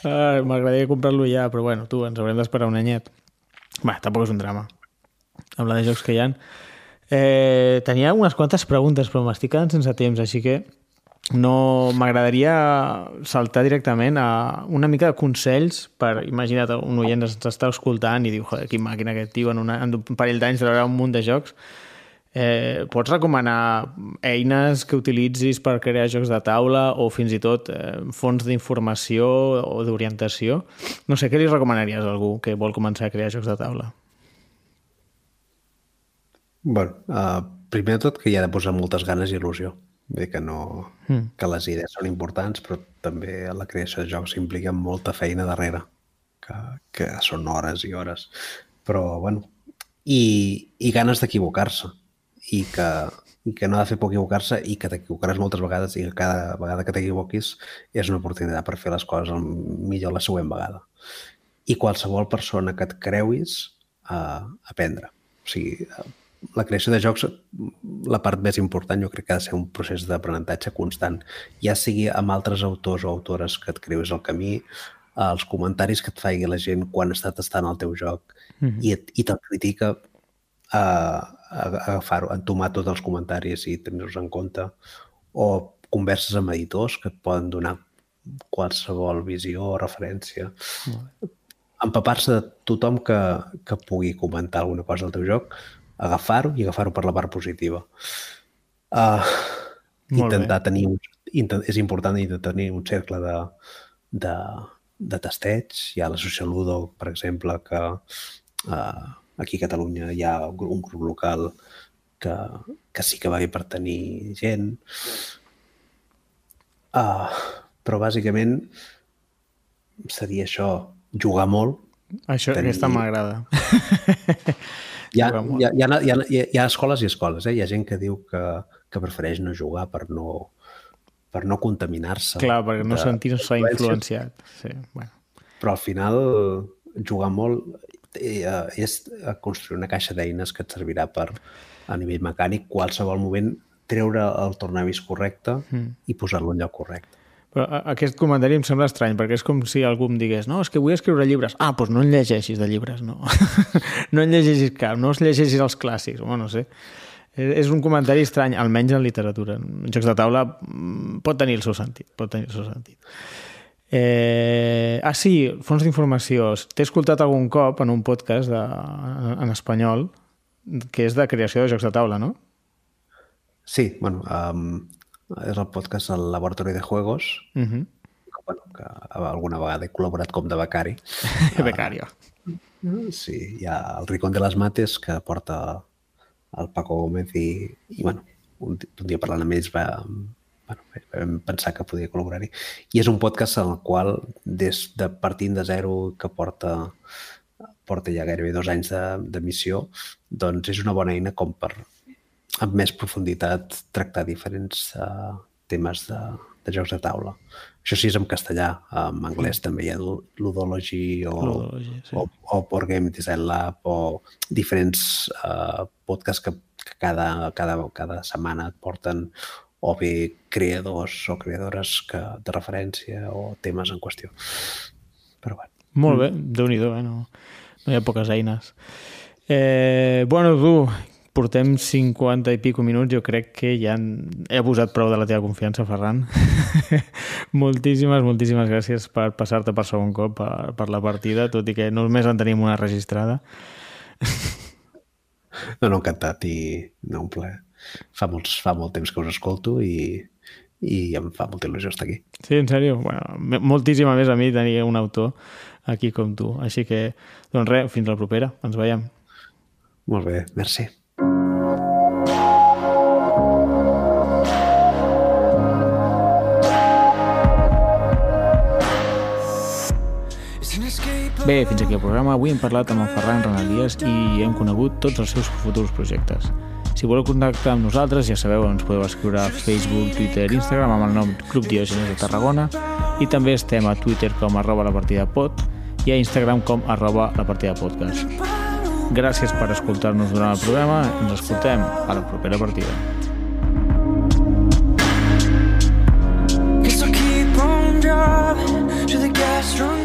Ah, M'agradaria comprar-lo ja, però bueno, tu, ens haurem d'esperar un anyet. Va, tampoc és un drama. Amb la de jocs que hi ha. Eh, tenia unes quantes preguntes, però m'estic quedant sense temps, així que no m'agradaria saltar directament a una mica de consells per, imagina't, un oient ens està escoltant i diu, joder, quin màquina aquest tio en, una, en un parell d'anys veurà un munt de jocs eh, pots recomanar eines que utilitzis per crear jocs de taula o fins i tot eh, fonts d'informació o d'orientació no sé, què li recomanaries a algú que vol començar a crear jocs de taula? Bueno, uh, primer de tot que hi ha de posar moltes ganes i il·lusió. Vull dir que, no, Mm. que les idees són importants, però també la creació de jocs implica molta feina darrere, que, que són hores i hores. Però, bueno, i, i ganes d'equivocar-se. I que, I que no ha de fer por equivocar-se i que t'equivocaràs moltes vegades i que cada vegada que t'equivoquis és una oportunitat per fer les coses millor la següent vegada. I qualsevol persona que et creuis a aprendre. O sigui, eh, la creació de jocs, la part més important jo crec que ha de ser un procés d'aprenentatge constant, ja sigui amb altres autors o autores que et creuis al camí, els comentaris que et faci la gent quan està tastant el teu joc mm -hmm. i, et- i te'l critica a, a, a agafar-ho, entomar tots els comentaris i tenir-los en compte o converses amb editors que et poden donar qualsevol visió o referència empapar-se de tothom que, que pugui comentar alguna cosa del teu joc, agafar-ho i agafar-ho per la part positiva. Uh, Molt intentar tenir un, intent, és important intentar tenir un cercle de, de, de testeig. Hi ha l'associació Ludo, per exemple, que uh, aquí a Catalunya hi ha un un grup local que, que sí que va bé per tenir gent. Uh, però bàsicament seria això, jugar molt, Això, Tenir- aquesta m'agrada. Hi ha, hi, ha, hi, ha, hi, ha, hi ha- escoles i escoles. Eh? Hi ha gent que diu que, que prefereix no jugar per no, per no contaminar-se. Clar, perquè no sentir-se influenciat. Sí, bueno. Però al final jugar molt eh, és construir una caixa d'eines que et servirà per, a nivell mecànic, qualsevol moment treure el tornavis correcte Mm. i posar-lo en lloc correcte. Però aquest comentari em sembla estrany, perquè és com si algú em digués no, és que vull escriure llibres. Ah, doncs no en llegeixis de llibres, no. no en llegeixis cap, no es llegeixis els clàssics. Bueno, no sé. És és un comentari estrany, almenys en literatura. En jocs de taula mm, pot tenir el seu sentit. Pot tenir el seu sentit. Eh, ah, sí, fons d'informació. T'he escoltat algun cop en un podcast de, en espanyol que és de creació de jocs de taula, no? Sí, bueno, um, és el podcast El Laboratori de Juegos, Uh -huh. que, bueno, que alguna vegada he col·laborat com de becari. Becario. Sí, hi ha el Ricón de les Mates que porta el Paco Gómez i, i bueno, un, un dia parlant amb ells va, bueno, vam pensar que podia col·laborar-hi. I és un podcast en el qual, des de partint de zero, que porta, porta ja gairebé dos anys de- d'emissió, doncs és una bona eina com per, amb més profunditat, tractar diferents uh, temes de, de jocs de taula. Això sí és en castellà, en anglès també hi ha Lu- Ludology o, Ludology, sí. o, o Board Game Design Lab o diferents uh, podcasts que, que cada, cada, cada setmana et porten o bé creadors o creadores que, de referència o temes en qüestió. Però bueno, Molt bé, déu-n'hi-do, eh? No, no hi ha poques eines. Eh, bueno, tu, portem 50 i pico minuts, jo crec que ja he abusat prou de la teva confiança, Ferran. moltíssimes, moltíssimes gràcies per passar-te per segon cop per, per la partida, tot i que només en tenim una registrada. no, no, encantat i no, un plaer. Fa, molts, fa molt temps que us escolto i, i em fa molta il·lusió estar aquí. Sí, en sèrio? Bueno, moltíssima més a mi tenir un autor aquí com tu. Així que, doncs res, fins la propera. Ens veiem. Molt bé, merci. Bé, fins aquí el programa. Avui hem parlat amb el Ferran Renalies i hem conegut tots els seus futurs projectes. Si voleu contactar amb nosaltres, ja sabeu, ens podeu escriure a Facebook, Twitter, Instagram amb el nom Club Diògenes de Tarragona i també estem a Twitter com arroba la partida pod i a Instagram com arroba la partida podcast. Gràcies per escoltar-nos durant el programa. Ens escoltem a la propera partida. Guess I'll keep on driving till the gas runs